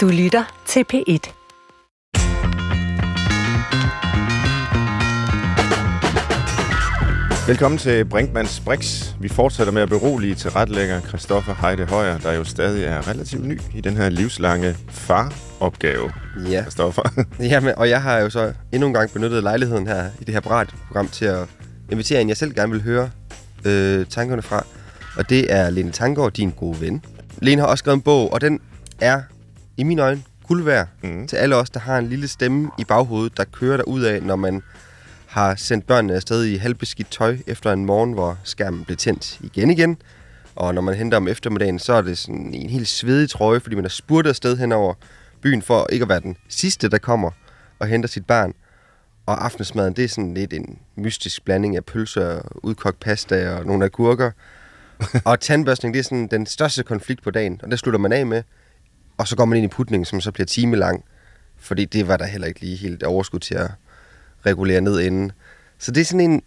Du lytter til P1. Velkommen til Brinkmanns Brix. Vi fortsætter med at berolige til retlægger Christoffer Heide Højer, der jo stadig er relativt ny i den her livslange far-opgave. Ja. Christoffer. Jamen, og jeg har jo så endnu en gang benyttet lejligheden her i det her program til at invitere en, jeg selv gerne vil høre øh, tankerne fra. Og det er Lene Tangård, din gode ven. Lene har også skrevet en bog, og den er i mine øjne guld værd mm. til alle os, der har en lille stemme i baghovedet, der kører der ud af, når man har sendt børnene afsted i halvbeskidt tøj efter en morgen, hvor skærmen blev tændt igen igen. Og når man henter om eftermiddagen, så er det sådan en helt svedig trøje, fordi man har spurtet afsted hen over byen for ikke at være den sidste, der kommer og henter sit barn. Og aftensmaden, det er sådan lidt en mystisk blanding af pølser, udkogt pasta og nogle agurker. og tandbørstning, det er sådan den største konflikt på dagen, og det slutter man af med. Og så går man ind i putningen, som så bliver timelang, fordi det var der heller ikke lige helt overskud til at regulere ned inden. Så det er sådan en,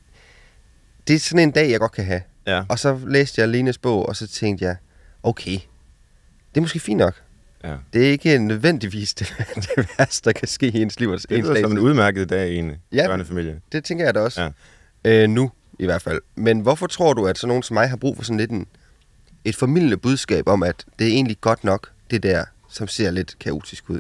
det er sådan en dag, jeg godt kan have. Ja. Og så læste jeg Lenes bog, og så tænkte jeg, okay, det er måske fint nok. ja. Det er ikke nødvendigvis det, det værste, der kan ske i ens liv. Det ens lyder som en udmærket dag i en Ja. børnefamilie. Det tænker jeg da også. Ja. Øh, nu i hvert fald. Men hvorfor tror du, at sådan nogen som mig har brug for sådan lidt en, et formidlende budskab om, at det er egentlig godt nok, det der, som ser lidt kaotisk ud?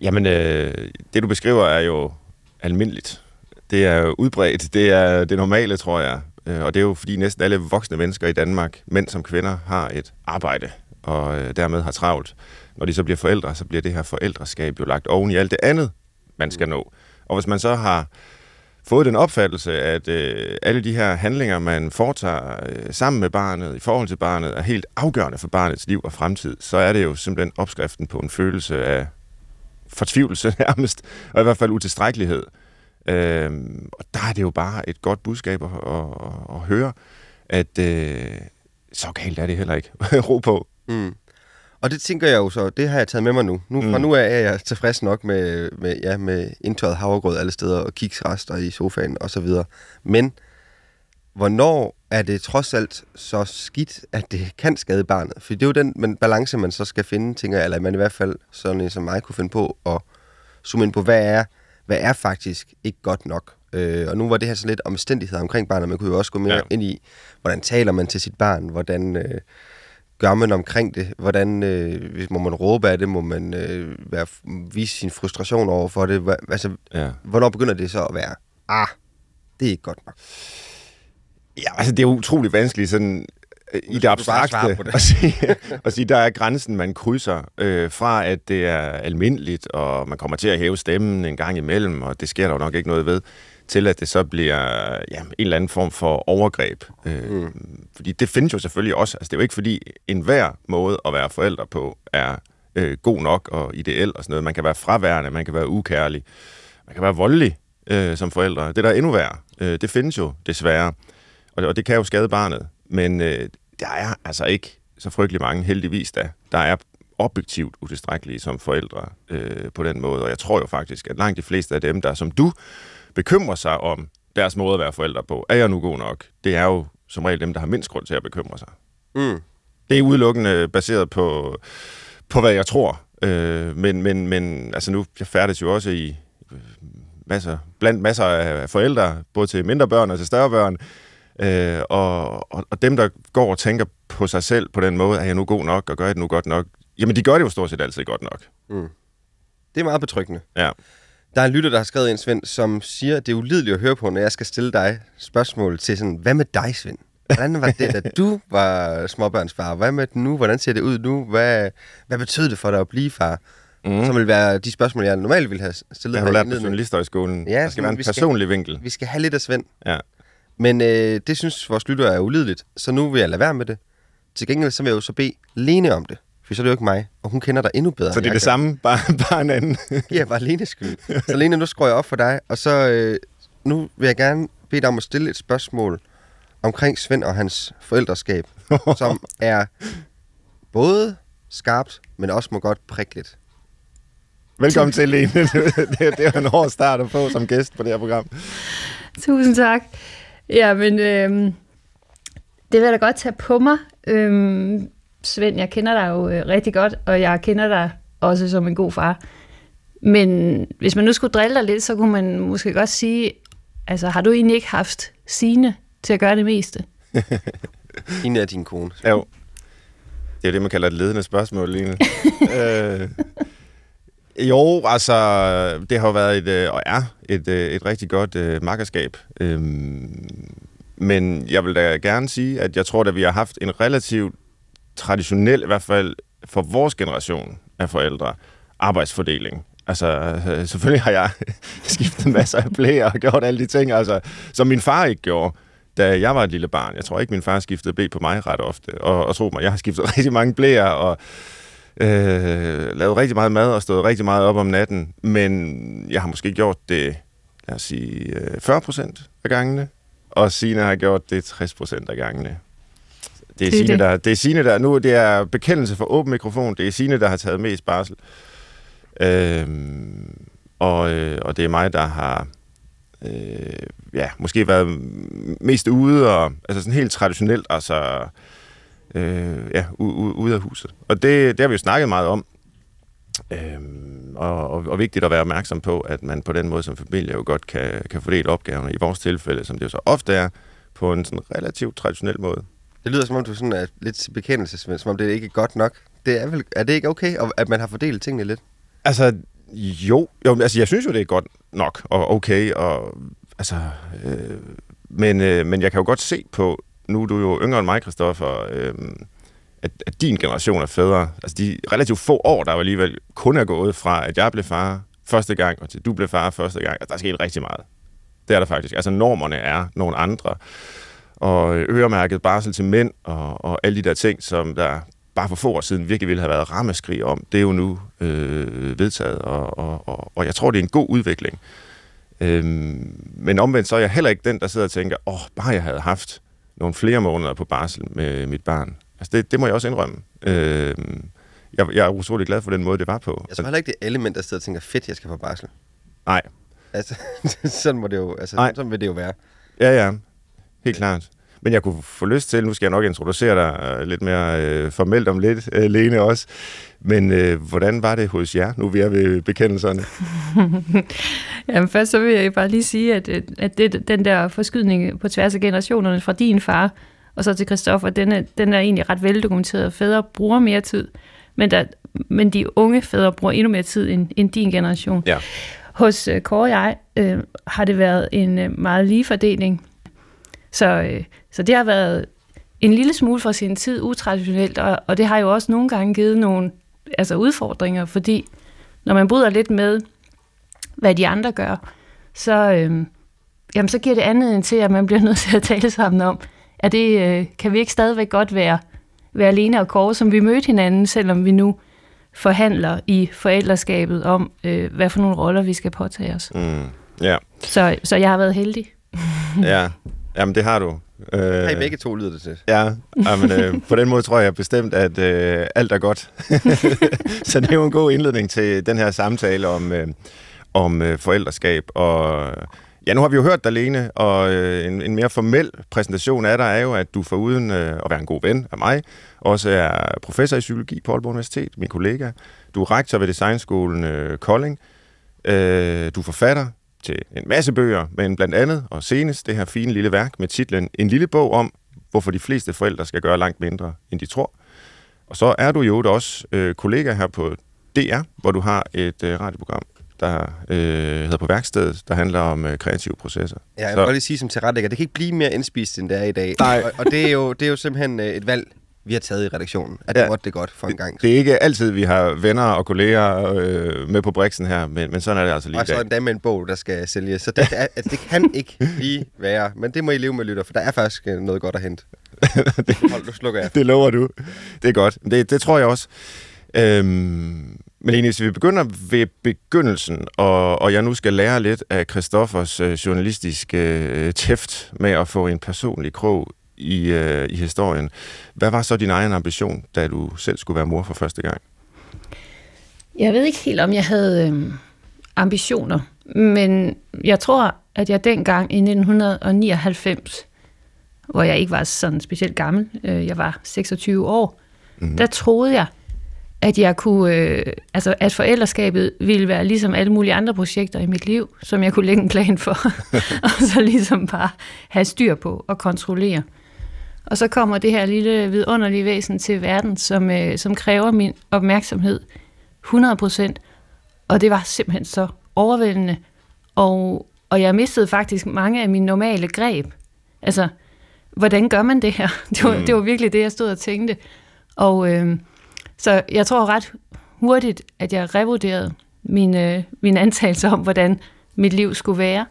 Jamen, øh, det du beskriver er jo almindeligt. Det er udbredt. Det er det normale, tror jeg. Øh, Og det er jo fordi næsten alle voksne mennesker i Danmark, mænd som kvinder, har et arbejde og øh, dermed har travlt. Når de så bliver forældre, så bliver det her forældreskab jo lagt oven i alt det andet, man skal nå. Og hvis man så har fået den opfattelse, at øh, alle de her handlinger, man foretager øh, sammen med barnet, i forhold til barnet, er helt afgørende for barnets liv og fremtid, så er det jo simpelthen opskriften på en følelse af fortvivlelse nærmest, og i hvert fald utilstrækkelighed. Øh, og der er det jo bare et godt budskab at, at, at, at høre, at øh, så galt er det heller ikke. Ro på. Mm. Og det tænker jeg jo så, det har jeg taget med mig nu. nu fra Mm. nu af er jeg tilfreds nok med, med, ja, med indtørret havregrød alle steder, og kiksrester i sofaen og så videre. Men hvornår er det trods alt så skidt, at det kan skade barnet? For det er jo den men, balance, man så skal finde, tænker jeg, eller man i hvert fald sådan en som mig kunne finde på at zoome ind på, hvad er, hvad er faktisk ikke godt nok? Øh, og nu var det her så lidt omstændigheder omkring barnet. Man kunne jo også gå mere ja. ind i, hvordan taler man til sit barn? Hvordan øh, gør man omkring det? Hvordan øh, hvis- må man råbe af det? Må man øh, være, vise sin frustration over for det? Hva, altså, Ja. hvornår begynder det så at være, ah, det er ikke godt nok? Ja, altså det er utrolig vanskeligt sådan øh, i det abstrakte det. at sige, at sige, der er grænsen, man krydser øh, fra, at det er almindeligt, og man kommer til at hæve stemmen en gang imellem, og det sker der jo nok ikke noget ved, til at det så bliver ja, en eller anden form for overgreb. Øh, mm. Fordi det findes jo selvfølgelig også. Altså, det er jo ikke fordi enhver måde at være forældre på er øh, god nok og ideel og sådan noget. Man kan være fraværende, man kan være ukærlig, man kan være voldelig øh, som forældre. Det der er endnu værre, øh, det findes jo desværre. Og og det kan jo skade barnet. Men øh, der er altså ikke så frygtelig mange, heldigvis da, der er objektivt utilstrækkelige som forældre øh, på den måde. Og jeg tror jo faktisk, at langt de fleste af dem, der som du bekymrer sig om deres måde at være forældre på, er jeg nu god nok? Det er jo som regel dem, der har mindst grund til at bekymre sig. Mm. Det er udelukkende baseret på, på hvad jeg tror. Øh, men, men, men altså nu, jeg færdes jo også i øh, masser, blandt masser af forældre, både til mindre børn og til større børn. Øh, og, og, og dem, der går og tænker på sig selv på den måde, er jeg nu god nok, og gør jeg det nu godt nok? Jamen, de gør det jo stort set altid godt nok. Det er meget betryggende. Ja. Der er en lytter, der har skrevet en, Svend, som siger, at det er ulideligt at høre på, når jeg skal stille dig spørgsmål til sådan, hvad med dig, Svend? Hvordan var det, da du var småbørnsfar? Hvad med nu? Hvordan ser det ud nu? Hvad, hvad betød det for dig at blive far? Mm. Som vil være de spørgsmål, jeg normalt ville have stillet. Det har lært på indledningen. Journalisthøjskolen. Ja, der skal være en vi skal- personlig vinkel. Vi skal have lidt af Svend. Ja. Men øh, det synes vores lytter er ulideligt, så nu vil jeg lade være med det. Til gengæld så vil jeg jo så bede Lene om det, for så er det jo ikke mig, og hun kender dig endnu bedre. Så det er det kan. samme, bare, bare en anden. Ja, bare Lenes skyld. Så Lene, nu skruer jeg op for dig, og så øh, nu vil jeg gerne bede dig om at stille et spørgsmål omkring Svend og hans forældreskab, som er både skarpt, men også må godt prikke lidt. Velkommen til, Lene. Det, det, er en hård start at få som gæst på det her program. Tusind tak. Ja, men øhm, det vil jeg da godt tage på mig. Øhm, Svend, jeg kender dig jo øh, rigtig godt, og jeg kender dig også som en god far. Men hvis man nu skulle drille dig lidt, så kunne man måske godt sige, altså har du egentlig ikke haft sine til at gøre det meste? Ine er din kone. Jo. Det er det, man kalder et ledende spørgsmål, Line. øh, jo, altså, det har jo været et, øh, og er et, øh, et rigtig godt øh, makkerskab. Øhm, men jeg vil da gerne sige, at jeg tror, at vi har haft en relativt traditionel, i hvert fald for vores generation af forældre, arbejdsfordeling. Altså, øh, selvfølgelig har jeg skiftet masser af blæer og gjort alle de ting, altså, som min far ikke gjorde, da jeg var et lille barn. Jeg tror ikke, min far skiftede blæ på mig ret ofte. Og, og tro mig, jeg har skiftet rigtig mange blæer, og øh, lavet rigtig meget mad og stået rigtig meget op om natten. Men jeg har måske gjort det, lad os sige, øh, 40 procent af gangene. Og Sina har gjort det 60 procent af gangene. Det er, Det er Signe, det. der, det er Signe, der... Nu det er bekendelse for åben mikrofon. Det er Signe, der har taget mest barsel. Øhm, og, øh, og det er mig, der har øh, ja, måske været mest ude, og, altså sådan helt traditionelt, altså øh, ja, ude af huset. Og det, det har vi jo snakket meget om. Øhm, og, og, og vigtigt at være opmærksom på, at man på den måde som familie jo godt kan, kan fordele opgaverne. I vores tilfælde, som det jo så ofte er, på en sådan relativt traditionel måde. Det lyder som om, du sådan er lidt til som om det ikke er godt nok. Det er, vel, er det ikke okay, at man har fordelt tingene lidt? Altså, jo, jo altså, jeg synes jo, det er godt nok og okay, og altså, øh, men, øh, men jeg kan jo godt se på, nu er du jo yngre end mig, Christoffer, øh, at, at din generation af fædre, altså de relativt få år, der jo alligevel kun er gået fra, at jeg blev far første gang, og til du blev far første gang, altså, der er sket rigtig meget. Det er der faktisk. Altså, normerne er nogle andre. Og øremærket barsel til mænd, og, og alle de der ting, som der bare for få år siden virkelig ville have været rammeskrig om, det er jo nu øh, vedtaget, og, og, og, og jeg tror, det er en god udvikling. Øhm, men omvendt så er jeg heller ikke den, der sidder og tænker, åh, oh, bare jeg havde haft nogle flere måneder på barsel med mit barn. Altså det, det må jeg også indrømme. Øhm, jeg, jeg er utrolig glad for den måde, det var på. Jeg tror heller ikke, det er alle mænd, der sidder og tænker, fedt, jeg skal på barsel. Nej, Altså, sådan, må det jo, altså, Nej. sådan vil det jo være. Ja, ja. Helt klart. Men jeg kunne få lyst til, nu skal jeg nok introducere dig øh, lidt mere øh, formelt om lidt, øh, Lene også. Men øh, hvordan var det hos jer? Nu vi er ved bekendelserne. Jamen først så vil jeg bare lige sige, at, øh, at det, den der forskydning på tværs af generationerne fra din far og så til Christoffer, den er, den er egentlig ret veldokumenteret. Fædre bruger mere tid, men, der, men de unge fædre bruger endnu mere tid end, end din generation. Ja. Hos øh, Kåre og jeg øh, har det været en øh, meget lige fordeling. Så, øh, så det har været en lille smule fra sin tid utraditionelt, og, og det har jo også nogle gange givet nogle altså udfordringer, fordi når man bryder lidt med, hvad de andre gør, så, øh, jamen, så giver det anledning til, at man bliver nødt til at tale sammen om, er det, øh, kan vi ikke stadigvæk godt være, være alene og Kåre, som vi mødte hinanden, selvom vi nu forhandler i forældreskabet om, øh, hvad for nogle roller vi skal påtage os. Mm. Ja, Så, så jeg har været heldig. ja. Jamen, det har du. Øh, Hey, begge to lyder det til. Ja, men, øh, på den måde tror jeg bestemt, at øh, alt er godt. så det er jo en god indledning til den her samtale om, øh, om øh, forældreskab. Og ja, nu har vi jo hørt dig, Lene, og øh, en, en mere formel præsentation af dig er jo, at du foruden øh, at være en god ven af mig, også er professor i psykologi på Aalborg Universitet, min kollega. Du er rektor ved Designskolen øh, Kolding. Øh, du er forfatter til en masse bøger, men blandt andet og senest det her fine lille værk med titlen En lille bog om, hvorfor de fleste forældre skal gøre langt mindre, end de tror. Og så er du jo også øh, kollega her på DR, hvor du har et øh, radioprogram, der øh, hedder På værkstedet, der handler om øh, kreative processer. Ja, jeg Så- vil godt lige sige som tilrettelægger, det kan ikke blive mere indspist, end det er i dag. Nej. Og, og det, er jo, det er jo simpelthen øh, et valg, vi har taget i redaktionen. At Ja. det det godt for en gang. Det er ikke altid, vi har venner og kolleger øh, med på briksen her, men, men sådan er det altså lige Og så dag. endda med en bog, der skal sælges. Så det, er, altså, det kan ikke lige være. Men det må I leve med, lytter, for der er faktisk øh, noget godt at hente. Hold, nu slukker jeg. Det lover du. Det er godt. Det, det tror jeg også. Øhm, men egentlig, hvis vi begynder ved begyndelsen, og, og jeg nu skal lære lidt af Christoffers øh, journalistiske øh, tæft med at få en personlig krog i, øh, i historien. Hvad var så din egen ambition, da du selv skulle være mor for første gang? Jeg ved ikke helt, om jeg havde øh, ambitioner, men jeg tror, at jeg dengang i 1999, hvor jeg ikke var sådan specielt gammel, øh, jeg var 26 år, mm. der troede jeg, at jeg kunne, øh, altså at forældreskabet ville være ligesom alle mulige andre projekter i mit liv, som jeg kunne lægge en plan for, og så ligesom bare have styr på og kontrollere. Og så kommer det her lille vidunderlige væsen til verden, som, øh, som kræver min opmærksomhed 100%, og det var simpelthen så overvældende, og, og jeg mistede faktisk mange af mine normale greb. Altså, hvordan gør man det her? Det var, mm. det var virkelig det, jeg stod og tænkte. Og øh, så jeg tror ret hurtigt, at jeg revurderede mine, øh, mine antagelser om, hvordan mit liv skulle være.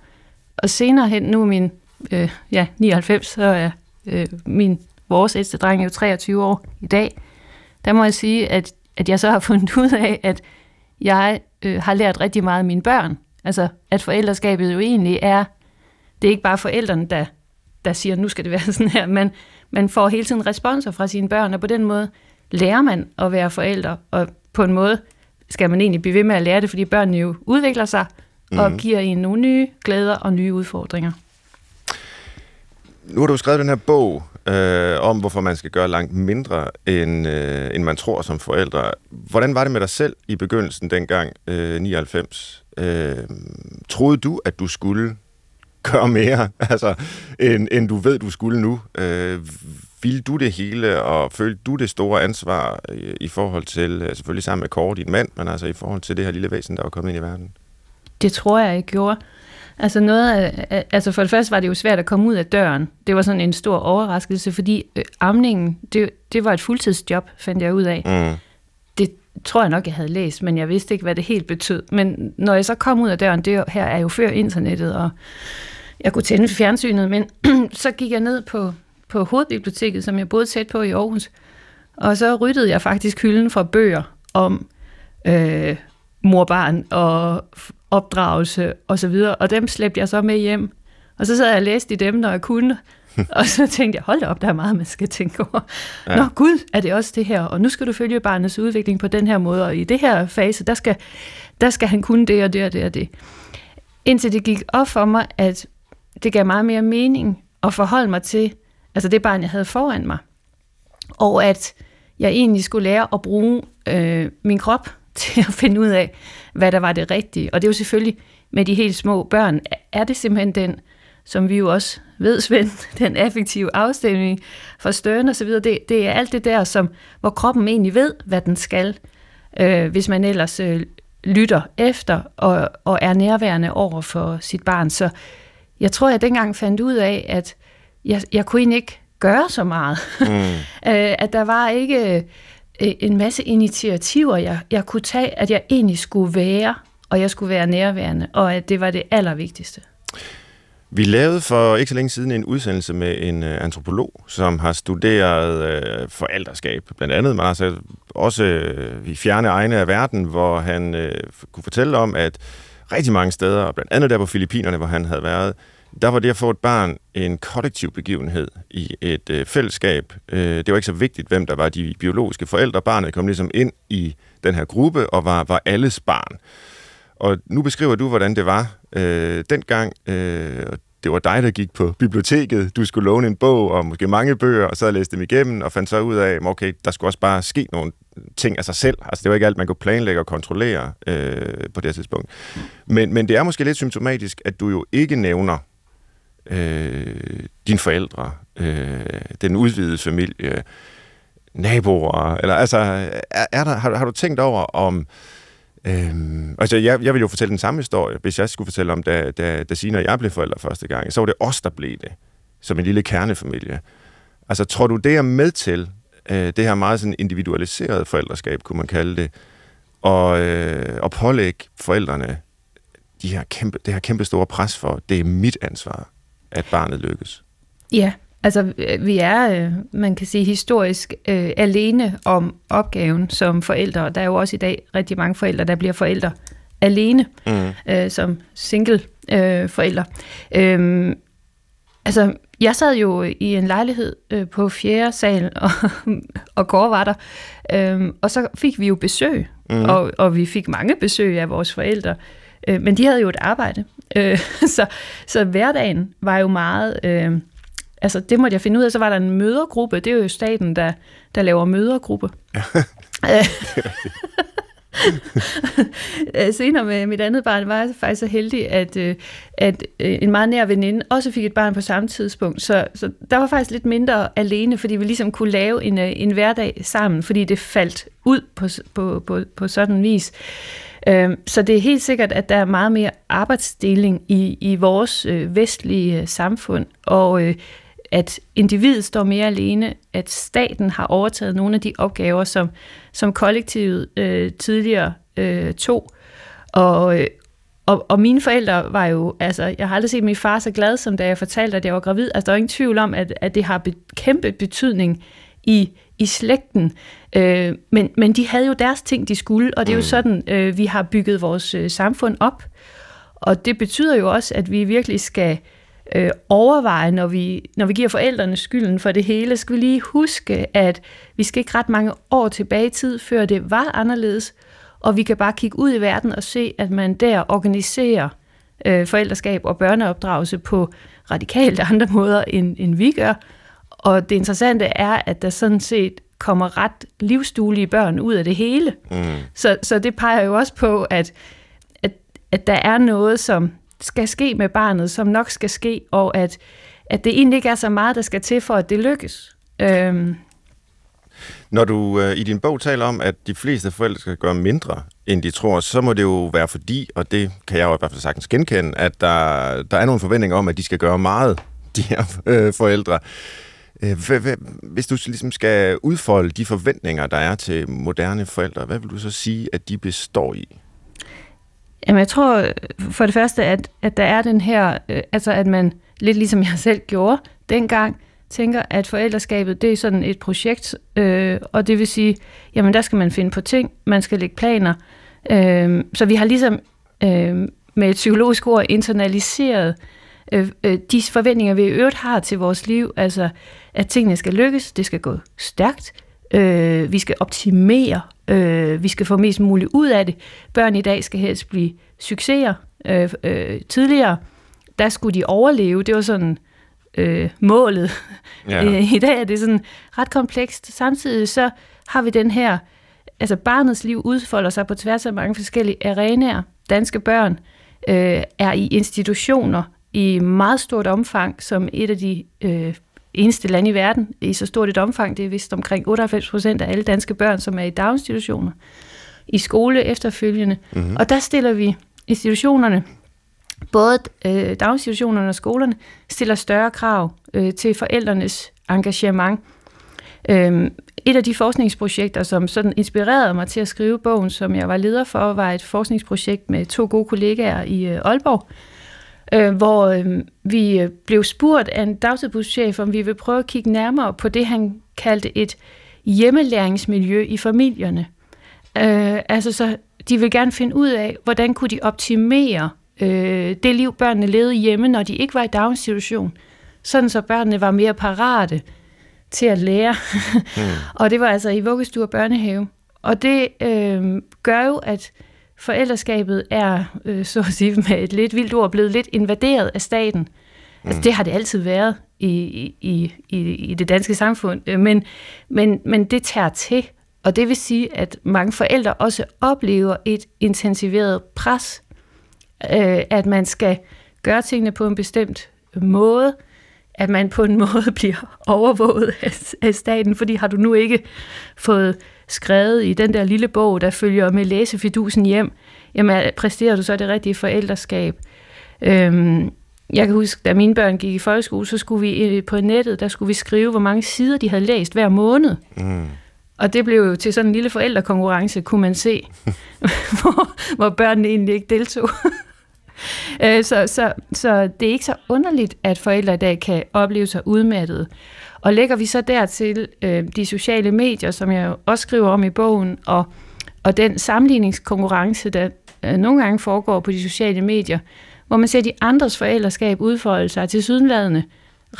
Og senere hen, nu min øh, ja, 99, så er øh, min, vores ældste dreng er jo 23 år i dag. Der må jeg sige, at, at jeg så har fundet ud af, at jeg øh, har lært rigtig meget af mine børn. Altså, at forældreskabet jo egentlig er, det er ikke bare forældrene, der, der siger, nu skal det være sådan her, men man får hele tiden responser fra sine børn, og på den måde lærer man at være forældre, og på en måde skal man egentlig blive ved med at lære det, fordi børnene jo udvikler sig mm. og mhm. giver en nogle nye glæder og nye udfordringer. Nu har du skrevet den her bog øh, om, hvorfor man skal gøre langt mindre, end, øh, end man tror som forældre. Hvordan var det med dig selv i begyndelsen dengang, øh, 99? Øh, troede du, at du skulle gøre mere, altså, end, end du ved, du skulle nu? Øh, ville du det hele, og følte du det store ansvar i, i forhold til, øh, selvfølgelig sammen med Kåre, din mand, men altså i forhold til det her lille væsen, der var kommet ind i verden? Det tror jeg, jeg gjorde. Altså, noget af, altså for det første var det jo svært at komme ud af døren. Det var sådan en stor overraskelse, fordi øh, amningen, det, det var et fuldtidsjob, fandt jeg ud af. Mm. Det tror jeg nok, jeg havde læst, men jeg vidste ikke, hvad det helt betød. Men når jeg så kom ud af døren, det her er jo før internettet, og jeg kunne tænde fjernsynet, men så gik jeg ned på, på hovedbiblioteket, som jeg boede tæt på i Aarhus, og så ryddede jeg faktisk hylden fra bøger om øh, morbarn og opdragelse og så videre, og dem slæbte jeg så med hjem. Og så sad jeg og læste i dem, når jeg kunne, og så tænkte jeg, hold da op, der er meget, man skal tænke over. Ja. Nå gud, er det også det her, og nu skal du følge barnets udvikling på den her måde, og i det her fase, der skal, der skal han kunne det og det og det og det. Indtil det gik op for mig, at det gav meget mere mening at forholde mig til, altså det barn, jeg havde foran mig, og at jeg egentlig skulle lære at bruge øh, min krop til at finde ud af, hvad der var det rigtige. Og det er jo selvfølgelig med de helt små børn, er det simpelthen den, som vi jo også ved, Svend, den effektive afstemning for støren og så videre, det, det er alt det der, som, hvor kroppen egentlig ved, hvad den skal, øh, hvis man ellers øh, lytter efter og, og er nærværende over for sit barn. Så jeg tror, jeg dengang fandt ud af, at jeg, jeg kunne egentlig ikke gøre så meget. Mm. øh, at der var ikke Øh, en masse initiativer, jeg, jeg kunne tage, at jeg egentlig skulle være, og jeg skulle være nærværende, og at det var det allervigtigste. Vi lavede for ikke så længe siden en udsendelse med en øh, antropolog, som har studeret øh, forældreskab, blandt andet, men altså også øh, i fjerne egne af verden, hvor han øh, kunne fortælle om, at rigtig mange steder, blandt andet der på Filippinerne, hvor han havde været, der var det at få et barn en kollektiv begivenhed i et øh, fællesskab. Øh, det var ikke så vigtigt, hvem der var de biologiske forældre. Barnet kom ligesom ind i den her gruppe og var, var alles barn. Og nu beskriver du, hvordan det var øh, dengang. Øh, det var dig, der gik på biblioteket. Du skulle låne en bog, og måske mange bøger, og så læste dem igennem, og fandt så ud af, okay, der skulle også bare ske nogle ting af sig selv. Altså, det var ikke alt, man kunne planlægge og kontrollere øh, på det tidspunkt. Men, men det er måske lidt symptomatisk, at du jo ikke nævner øh, dine forældre, øh, den udvidede familie, naboer, eller altså, er, er der, har, har du tænkt over om, øh, altså jeg, jeg vil jo fortælle den samme historie, hvis jeg skulle fortælle om, da, da, da Signe og jeg blev forældre første gang, så var det os, der blev det, som en lille kernefamilie. Altså tror du, det er med til, øh, det her meget sådan individualiseret forældreskab, kunne man kalde det, og, øh, og pålægge forældrene de her kæmpe, det her kæmpe store pres for, det er mit ansvar at barnet lykkes? Ja, altså vi er, øh, man kan sige historisk, øh, alene om opgaven som forældre. Der er jo også i dag rigtig mange forældre, der bliver forældre alene mm. øh, som single øh, forældre. Øh, altså, jeg sad jo i en lejlighed øh, på fjerde sal, og, og Kåre var der, øh, og så fik vi jo besøg, mm. og, og vi fik mange besøg af vores forældre. Øh, men de havde jo et arbejde, øh, så, så hverdagen var jo meget... Øh, altså det måtte jeg finde ud af. Så var der en mødergruppe, det er jo staten, der, der laver mødergruppe. Øh, senere med mit andet barn var jeg faktisk så heldig, at, øh, at øh, en meget nær veninde også fik et barn på samme tidspunkt. Så, så der var faktisk lidt mindre alene, fordi vi ligesom kunne lave en, en hverdag sammen, fordi det faldt ud på, på, på, på sådan vis. Øhm, så det er helt sikkert, at der er meget mere arbejdsdeling i, i vores øh, vestlige øh, samfund, og øh, at individet står mere alene, at staten har overtaget nogle af de opgaver, som, som kollektivet øh, tidligere øh, tog. Og, øh, og, og mine forældre var jo, altså, jeg har aldrig set min far så glad, som da jeg fortalte, at jeg var gravid. Altså, der er ingen tvivl om, at, at det har be, kæmpe betydning i, i slægten. Øh, men, men de havde jo deres ting, de skulle, og det er jo mm. sådan, øh, vi har bygget vores øh, samfund op. Og det betyder jo også, at vi virkelig skal øh, øh, overveje, når vi, når vi giver forældrene skylden for det hele, skal vi lige huske, at vi skal ikke ret mange år tilbage i tid, før det var anderledes, og vi kan bare kigge ud i verden og se, at man der organiserer øh, forældreskab og børneopdragelse på radikalt andre måder, end, end vi gør. Og det interessante er, at der sådan set kommer ret livsduelige børn ud af det hele. Mm. Så, så det peger jo også på, at, at, at der er noget, som skal ske med barnet, som nok skal ske, og at, at det egentlig ikke er så meget, der skal til for, at det lykkes. Øhm. Når du øh, i din bog taler om, at de fleste forældre skal gøre mindre, end de tror, så må det jo være fordi, og det kan jeg jo i hvert fald sagtens genkende, at der, der er nogle forventninger om, at de skal gøre meget, de her øh, forældre. Øh, hvis du ligesom skal udfolde de forventninger, der er til moderne forældre, hvad vil du så sige, at de består i? Jamen, jeg tror for det første, at, at der er den her, øh, altså at man, lidt ligesom jeg selv gjorde dengang, tænker, at forældreskabet, det er sådan et projekt, øh, og det vil sige, jamen der skal man finde på ting, man skal lægge planer. Øh, så vi har ligesom øh, med et psykologisk ord internaliseret øh, øh, de forventninger, vi i øvrigt har til vores liv, altså at tingene skal lykkes, det skal gå stærkt, øh, vi skal optimere Øh, vi skal få mest muligt ud af det. Børn i dag skal helst blive succeser. Øh, øh, tidligere, der skulle de overleve. Det var sådan øh, målet. Ja. Øh, I dag er det sådan ret komplekst. Samtidig så har vi den her, altså barnets liv udfolder sig på tværs af mange forskellige arenaer. Danske børn øh, er i institutioner i meget stort omfang, som et af de øh, eneste land i verden i så stort et omfang. Det er vist omkring 98 procent af alle danske børn, som er i daginstitutioner, i skole efterfølgende. Mm-hmm. Og der stiller vi institutionerne, både øh, daginstitutionerne og skolerne, stiller større krav øh, til forældrenes engagement. Øh, et af de forskningsprojekter, som sådan inspirerede mig til at skrive bogen, som jeg var leder for, var et forskningsprojekt med to gode kollegaer i øh, Aalborg, øh, hvor øh, vi øh, blev spurgt af en dagtilbudschef, om vi vil prøve at kigge nærmere på det, han kaldte et hjemmelæringsmiljø i familierne. Øh, altså så de vil gerne finde ud af, hvordan kunne de optimere øh, det liv, børnene levede hjemme, når de ikke var i daginstitution, sådan så børnene var mere parate til at lære. mm. og det var altså i vuggestue og børnehave. Og det øh, gør jo, at forældreskabet er, øh, så at sige med et lidt vildt ord, blevet lidt invaderet af staten. Altså, mm. Det har det altid været i, i, i, i det danske samfund, øh, men, men, men det tager til, og det vil sige, at mange forældre også oplever et intensiveret pres, øh, at man skal gøre tingene på en bestemt måde, at man på en måde bliver overvåget af staten, fordi har du nu ikke fået skrevet i den der lille bog, der følger med læsefidusen hjem, jamen præsterer du så det rigtige forældreskab? Øhm, jeg kan huske, da mine børn gik i folkeskole, så skulle vi øh, på nettet, der skulle vi skrive, hvor mange sider de havde læst hver måned. Mm. Og det blev jo til sådan en lille forældrekonkurrence, kunne man se, hvor, hvor børnene egentlig ikke deltog. Øh, så, så, så det er ikke så underligt, at forældre i dag kan opleve sig udmattede. Og lægger vi så dertil øh, de sociale medier, som jeg også skriver om i bogen, og, og den sammenligningskonkurrence, der øh, nogle gange foregår på de sociale medier, hvor man ser de andres forældreskab udfolde sig til sydenladende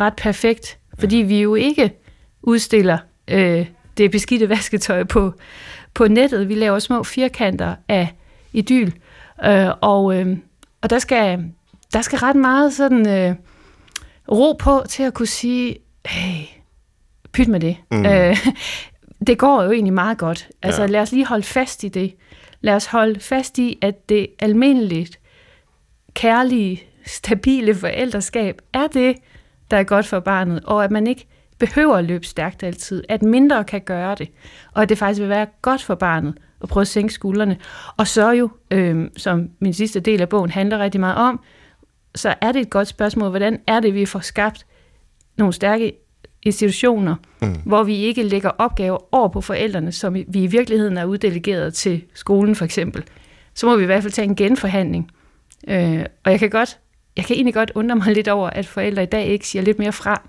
ret perfekt, fordi vi jo ikke udstiller øh, det beskidte vasketøj på, på nettet. Vi laver små firkanter af idyl, øh, og, øh, og der skal, der skal ret meget sådan øh, ro på til at kunne sige, hey, pyt med det. Mm. Øh, det går jo egentlig meget godt. Altså Ja. ja. lad os lige holde fast i det. Lad os holde fast i, at det almindeligt, kærlige, stabile forældreskab er det, der er godt for barnet, og at man ikke behøver at løbe stærkt altid, at mindre kan gøre det, og at det faktisk vil være godt for barnet at prøve at sænke skuldrene. Og så jo, øh, som min sidste del af bogen handler rigtig meget om, så er det et godt spørgsmål, hvordan er det, vi får skabt nogle stærke institutioner, mm. hvor vi ikke lægger opgaver over på forældrene, som vi i virkeligheden er uddelegeret til skolen for eksempel. Så må vi i hvert fald tage en genforhandling. Øh, og jeg kan godt, jeg kan egentlig godt undre mig lidt over, at forældre i dag ikke siger lidt mere fra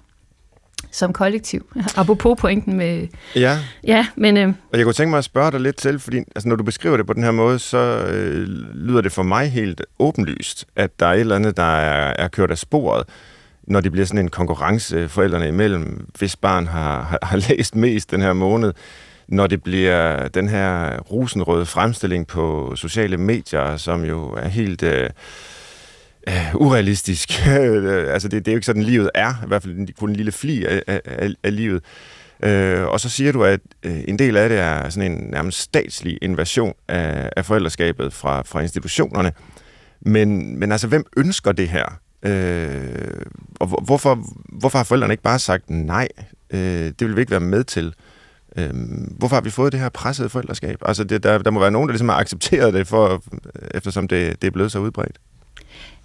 som kollektiv. Apropos pointen med... Ja, Ja, men øh, og jeg kunne tænke mig at spørge dig lidt til, fordi altså, når du beskriver det på den her måde, så øh, lyder det for mig helt åbenlyst, at der er et eller andet, der er, er kørt af sporet, når det bliver sådan en konkurrence øh, forældrene imellem, hvis barn har, har, har læst mest den her måned, når det bliver den her rosenrøde fremstilling på sociale medier, som jo er helt øh, øh, urealistisk. Øh, altså det, det er jo ikke sådan, livet er, i hvert fald kun en lille fli af, af, af, livet. Øh, og så siger du, at øh, en del af det er sådan en nærmest statslig invasion af, af forældreskabet fra, fra institutionerne. Men, men altså, hvem ønsker det her? Øh, og hvorfor, hvorfor har forældrene ikke bare sagt nej? Øh, det vil vi ikke være med til. Øh, hvorfor har vi fået det her pressede forældreskab? Altså, det, der, der må være nogen, der ligesom har accepteret det, for, eftersom det, det er blevet så udbredt.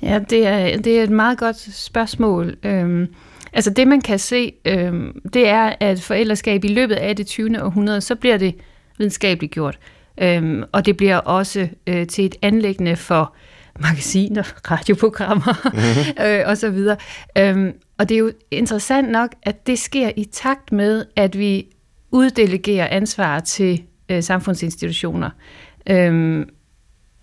Ja, det er, det er et meget godt spørgsmål. Øhm, altså det, man kan se, øhm, det er, at forældreskab i løbet af det 20. århundrede, så bliver det videnskabeligt gjort. Øhm, og det bliver også øh, til et anlæggende for magasiner, radioprogrammer mm-hmm. øh, og så videre. Øhm, og det er jo interessant nok, at det sker i takt med, at vi uddelegerer ansvar til øh, samfundsinstitutioner. Øhm,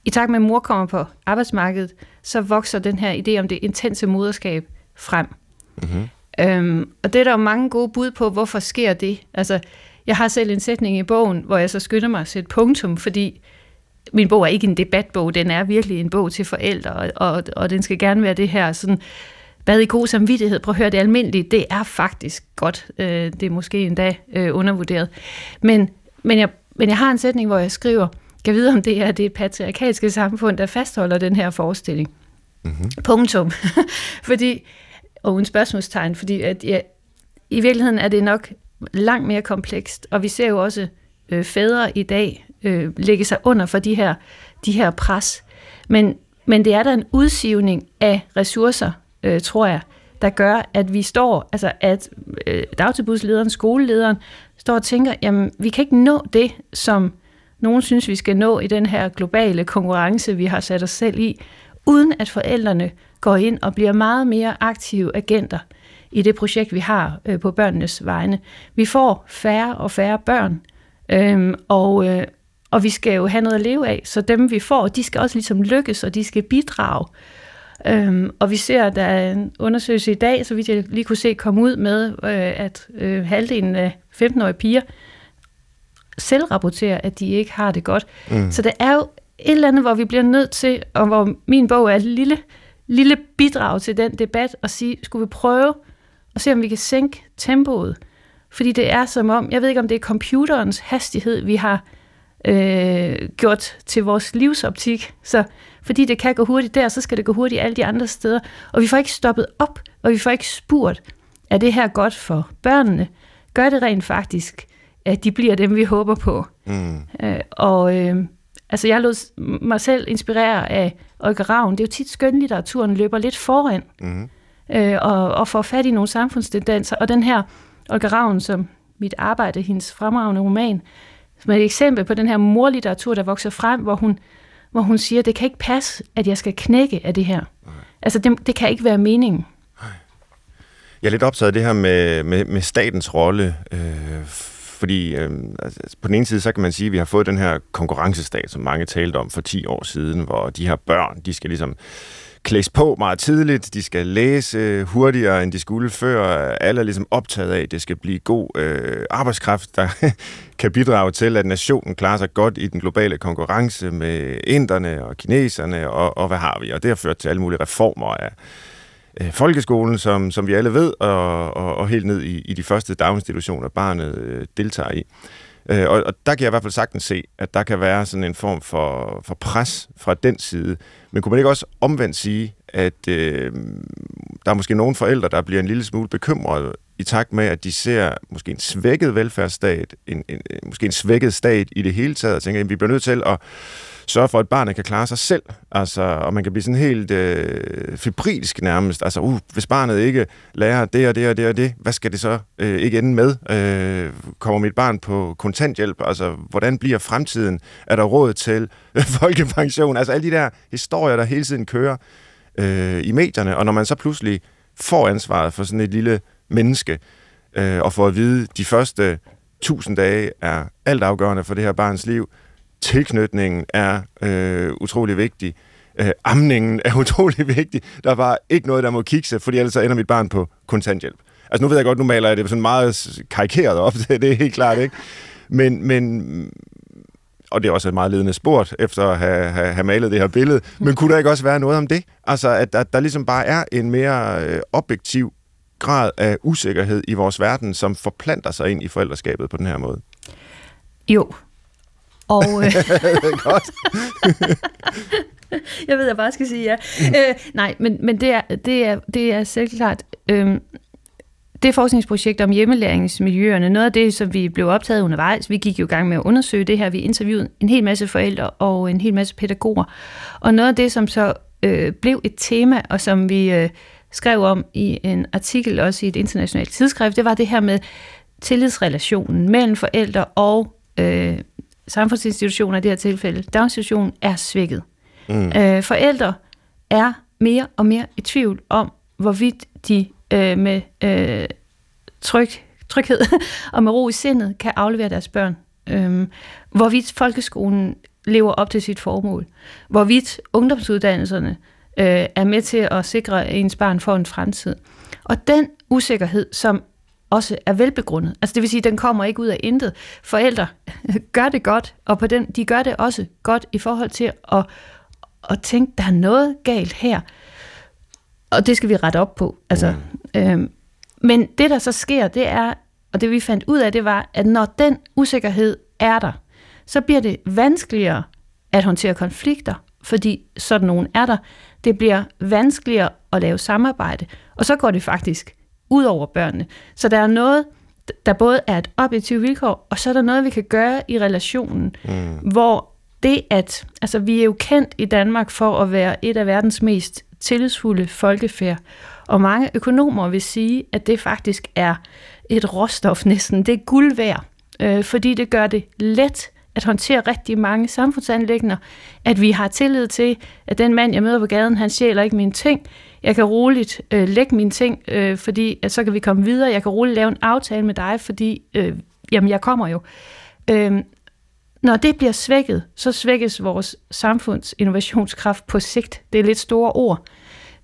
i takt med, at mor kommer på arbejdsmarkedet, så vokser den her idé om det intense moderskab frem. Mm-hmm. Øhm, og det er der jo mange gode bud på, hvorfor sker det. Altså, jeg har selv en sætning i bogen, hvor jeg så skynder mig at sætte punktum, fordi min bog er ikke en debatbog, den er virkelig en bog til forældre, og, og, og den skal gerne være det her sådan, bad i god samvittighed, prøv at høre det almindelige, det er faktisk godt. Øh, det er måske endda øh, undervurderet. Men, men, jeg, men jeg har en sætning, hvor jeg skriver, kan vide, om det er det patriarkalske samfund, der fastholder den her forestilling. Mm-hmm. Punktum. fordi, og uden spørgsmålstegn, fordi at, ja, i virkeligheden er det nok langt mere komplekst, og vi ser jo også øh, fædre i dag øh, lægge sig under for de her, de her pres. Men, men det er der en udsivning af ressourcer, øh, tror jeg, der gør, at vi står, altså at øh, dagtilbudslederen, skolelederen, står og tænker, jamen vi kan ikke nå det, som nogen synes, vi skal nå i den her globale konkurrence, vi har sat os selv i, uden at forældrene går ind og bliver meget mere aktive agenter i det projekt, vi har øh, på børnenes vegne. Vi får færre og færre børn, øhm, og, øh, og vi skal jo have noget at leve af, så dem vi får, de skal også ligesom lykkes, og de skal bidrage. Øhm, og vi ser, at der er en undersøgelse i dag, så vidt jeg lige kunne se komme ud med, øh, at øh, halvdelen af 15-årige piger selv rapporterer, at de ikke har det godt. Mm. Så der er jo et eller andet, hvor vi bliver nødt til, og hvor min bog er et lille, lille bidrag til den debat, og sige, skulle vi prøve at se, om vi kan sænke tempoet? Fordi det er som om, jeg ved ikke, om det er computerens hastighed, vi har øh, gjort til vores livsoptik. Så fordi det kan gå hurtigt der, så skal det gå hurtigt alle de andre steder. Og vi får ikke stoppet op, og vi får ikke spurgt, er det her godt for børnene? Gør det rent faktisk, at de bliver dem, vi håber på? Mm. Øh, og øh, altså, jeg lod mig selv inspirere af Olga Ravn. Det er jo tit skønlitteraturen løber lidt foran, Mm. øh, og, og får fat i nogle samfundstendenser. Og den her Olga Ravn, som mit arbejde, hendes fremragende roman, som er et eksempel på den her morlitteratur, der vokser frem, hvor hun, hvor hun siger, det kan ikke passe, at jeg skal knække af det her. Altså, det, det kan ikke være meningen. Jeg er lidt optaget af det her med, med, med statens rolle, øh, fordi øh, altså, på den ene side, så kan man sige, at vi har fået den her konkurrencestat, som mange talte om for 10 år siden, hvor de her børn, de skal ligesom klædes på meget tidligt, de skal læse øh, hurtigere, end de skulle før. Alle er ligesom optaget af, at det skal blive god øh, arbejdskraft, der kan bidrage til, at nationen klarer sig godt i den globale konkurrence med inderne og kineserne, og, og hvad har vi? Og det har ført til alle mulige reformer af øh, folkeskolen, som, som vi alle ved, og, og, og helt ned i, i de første daginstitutioner, barnet øh, deltager i. Øh, Øh, og, og der kan jeg i hvert fald sagtens se, at der kan være sådan en form for, for pres fra den side. Men kunne man ikke også omvendt sige, at øh, der er måske nogle forældre, der bliver en lille smule bekymrede i takt med, at de ser måske en svækket velfærdsstat, en, en, måske en svækket stat i det hele taget, og tænker, at vi bliver nødt til at sørge for, at barnet kan klare sig selv. Altså, og man kan blive sådan helt øh, febrilsk nærmest. Altså, uh, hvis barnet ikke lærer det og det og det og det, hvad skal det så øh, ikke ende med? Øh, kommer mit barn på kontanthjælp? Altså, hvordan bliver fremtiden? Er der råd til øh, folkepension? Altså, alle de der historier, der hele tiden kører øh, i medierne. Og når man så pludselig får ansvaret for sådan et lille menneske, øh, og får at vide, at de første tusind dage er altafgørende for det her barns liv, tilknytningen er øh, utrolig vigtig. Øh, amningen er utrolig vigtig. Der er bare ikke noget, der må kikse, fordi ellers så ender mit barn på kontanthjælp. Altså nu ved jeg godt, nu maler jeg det sådan meget karikeret op, det er helt klart, ikke? Men, men og det er også et meget ledende sport, efter at have, have, have malet det her billede, men kunne der ikke også være noget om det? Altså, at, at der ligesom bare er en mere øh, objektiv grad af usikkerhed i vores verden, som forplanter sig ind i forældreskabet på den her måde? Jo, og, øh, Godt. jeg ved, jeg bare skal sige ja. Øh, nej, men, men det, er, det, er, det er selvklart... Øh, det forskningsprojekt om hjemmelæringsmiljøerne, noget af det, som vi blev optaget undervejs, vi gik jo i gang med at undersøge det her, vi interviewede en hel masse forældre og en hel masse pædagoger, og noget af det, som så øh, blev et tema, og som vi øh, skrev om i en artikel, også i et internationalt tidsskrift, det var det her med tillidsrelationen mellem forældre og øh, samfundsinstitutioner i det her tilfælde, daginstitutionen, er svækket. Mm. Øh, forældre er mere og mere i tvivl om, hvorvidt de øh, med øh, tryg, tryghed og med ro i sindet kan aflevere deres børn. Øh, hvorvidt folkeskolen lever op til sit formål. Hvorvidt ungdomsuddannelserne øh, er med til at sikre, at ens barn får en fremtid. Og den usikkerhed, som også er velbegrundet. Altså det vil sige, at den kommer ikke ud af intet. Forældre gør det godt, og på den, de gør det også godt i forhold til at, at tænke, der er noget galt her. Og det skal vi rette op på. Altså, mm. øhm, men det, der så sker, det er, og det vi fandt ud af, det var, at når den usikkerhed er der, så bliver det vanskeligere at håndtere konflikter, fordi sådan nogen er der. Det bliver vanskeligere at lave samarbejde, og så går det faktisk ud over børnene. Så der er noget, der både er et objektivt vilkår, og så er der noget, vi kan gøre i relationen, mm. hvor det at, altså vi er jo kendt i Danmark for at være et af verdens mest tillidsfulde folkefærd, og mange økonomer vil sige, at det faktisk er et råstof næsten, det er guld værd, øh, fordi det gør det let at håndtere rigtig mange samfundsanlægner, at vi har tillid til, at den mand, jeg møder på gaden, han sjæler ikke mine ting, jeg kan roligt øh, lægge mine ting, øh, fordi at så kan vi komme videre. Jeg kan roligt lave en aftale med dig, fordi øh, jamen, jeg kommer jo. Øh, når det bliver svækket, så svækkes vores samfunds innovationskraft på sigt. Det er lidt store ord.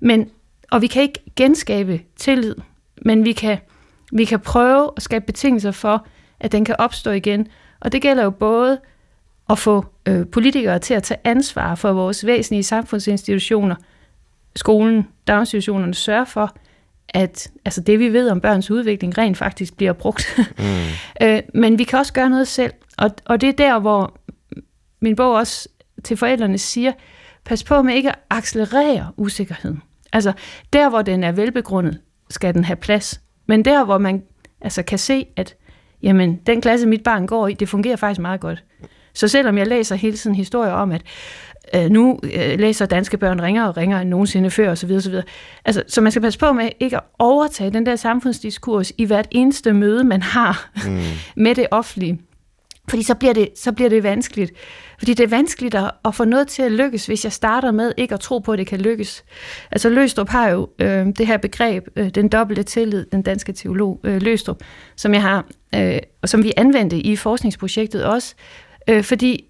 Men, og vi kan ikke genskabe tillid, men vi kan, vi kan prøve at skabe betingelser for, at den kan opstå igen. Og det gælder jo både at få øh, politikere til at tage ansvar for vores væsentlige samfundsinstitutioner – skolen, daginstitutionerne sørger for, at altså det, vi ved om børns udvikling, rent faktisk bliver brugt. Mm. øh, men vi kan også gøre noget selv, og, og det er der, hvor min bog også til forældrene siger, pas på med ikke at accelerere usikkerheden. Altså, der hvor den er velbegrundet, skal den have plads. Men der hvor man altså, kan se, at jamen, den klasse, mit barn går i, det fungerer faktisk meget godt. Så selvom jeg læser hele tiden historier om, at øh, nu øh, læser danske børn ringer og ringer end nogensinde før osv. osv. Altså, så man skal passe på med ikke at overtage den der samfundsdiskurs i hvert eneste møde, man har mm. med det offentlige. Fordi så bliver, det, så bliver det vanskeligt. Fordi det er vanskeligt at, at få noget til at lykkes, hvis jeg starter med ikke at tro på, at det kan lykkes. Altså Løstrup har jo øh, det her begreb, øh, den dobbelte tillid, den danske teolog øh, Løstrup, som jeg har, øh, og som vi anvendte i forskningsprojektet også, øh, fordi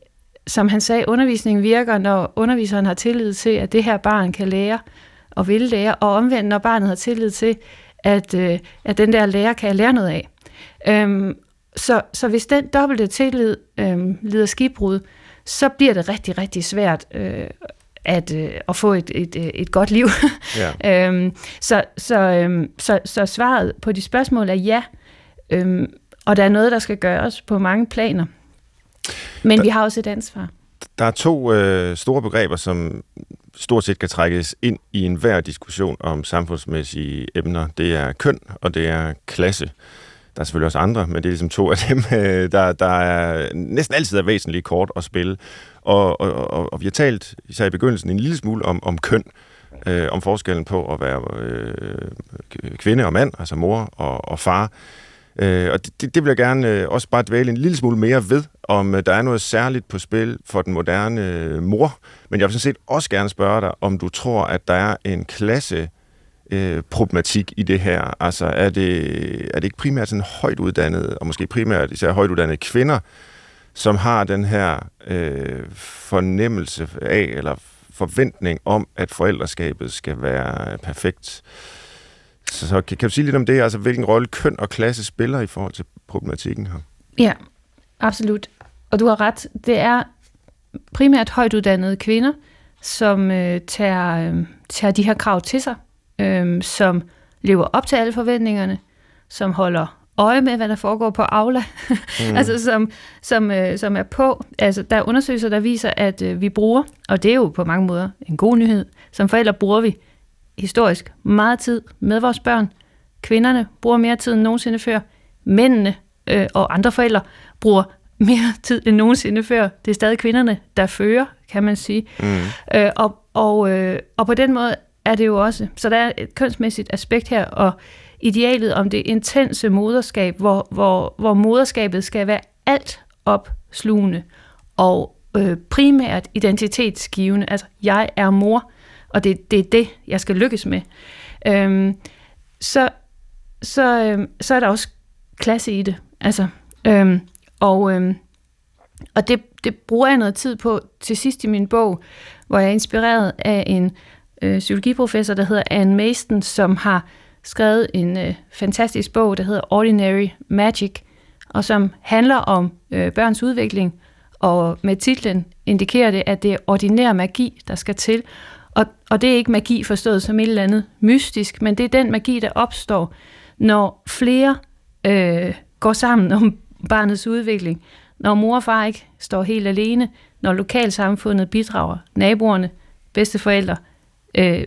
som han sagde, undervisningen virker, når underviseren har tillid til, at det her barn kan lære og vil lære, og omvendt, når barnet har tillid til, at, øh, at den der lærer kan lære noget af. Øhm, så, så hvis den dobbelte tillid øhm, lider skibbrud, så bliver det rigtig, rigtig svært øh, at, øh, at få et, et, et godt liv. Ja. øhm, så, så, øhm, så, så svaret på de spørgsmål er ja. Øhm, og der er noget, der skal gøres på mange planer. Men Der- vi har også et ansvar. Der er to øh, store begreber, som stort set kan trækkes ind i enhver diskussion om samfundsmæssige emner. Det er køn, og det er klasse. Der er selvfølgelig også andre, men det er ligesom to af dem, øh, der, der er næsten altid er væsentlige kort at spille. Og, og, og, og vi har talt, især i begyndelsen, en lille smule om, om køn, øh, om forskellen på at være øh, kvinde og mand, altså mor og, og far. Øh, og det, det, det vil jeg gerne øh, også bare dvæle en lille smule mere ved, om øh, der er noget særligt på spil for den moderne øh, mor. Men jeg vil sådan set også gerne spørge dig, om du tror, at der er en klasse øh, problematik i det her. Altså er det, er det ikke primært sådan højt uddannede, og måske primært især højt uddannede kvinder, som har den her øh, fornemmelse af, eller forventning om, at forældreskabet skal være perfekt. Så, så kan, kan du sige lidt om det, altså hvilken rolle køn og klasse spiller i forhold til problematikken her? Ja, absolut. Og du har ret. Det er primært højt uddannede kvinder, som øh, tager, øh, tager de her krav til sig, øh, som lever op til alle forventningerne, som holder øje med, hvad der foregår på Aula, mm. altså som, som, øh, som er på. Altså, der er undersøgelser, der viser, at øh, vi bruger, og det er jo på mange måder en god nyhed, som forældre bruger vi historisk meget tid med vores børn. Kvinderne bruger mere tid end nogensinde før. Mændene øh, og andre forældre bruger mere tid end nogensinde før. Det er stadig kvinderne, der fører, kan man sige. Mm. Øh, og, og, øh, og på den måde er det jo også, så der er et kønsmæssigt aspekt her, og idealet om det intense moderskab, hvor, hvor, hvor moderskabet skal være alt opslugende og øh, primært identitetsgivende. Altså, jeg er mor, og det, det er det, jeg skal lykkes med. Øhm, så, så, øhm, så er der også klasse i det. Altså, øhm, og øhm, og det, det bruger jeg noget tid på til sidst i min bog, hvor jeg er inspireret af en øh, psykologiprofessor, der hedder Anne Mason, som har skrevet en øh, fantastisk bog, der hedder Ordinary Magic, og som handler om øh, børns udvikling, og med titlen indikerer det, at det er ordinær magi, der skal til. Og, og det er ikke magi forstået som et eller andet mystisk, men det er den magi, der opstår, når flere øh, går sammen om barnets udvikling. Når mor og far ikke står helt alene, når lokalsamfundet bidrager, naboerne, bedsteforældre, øh,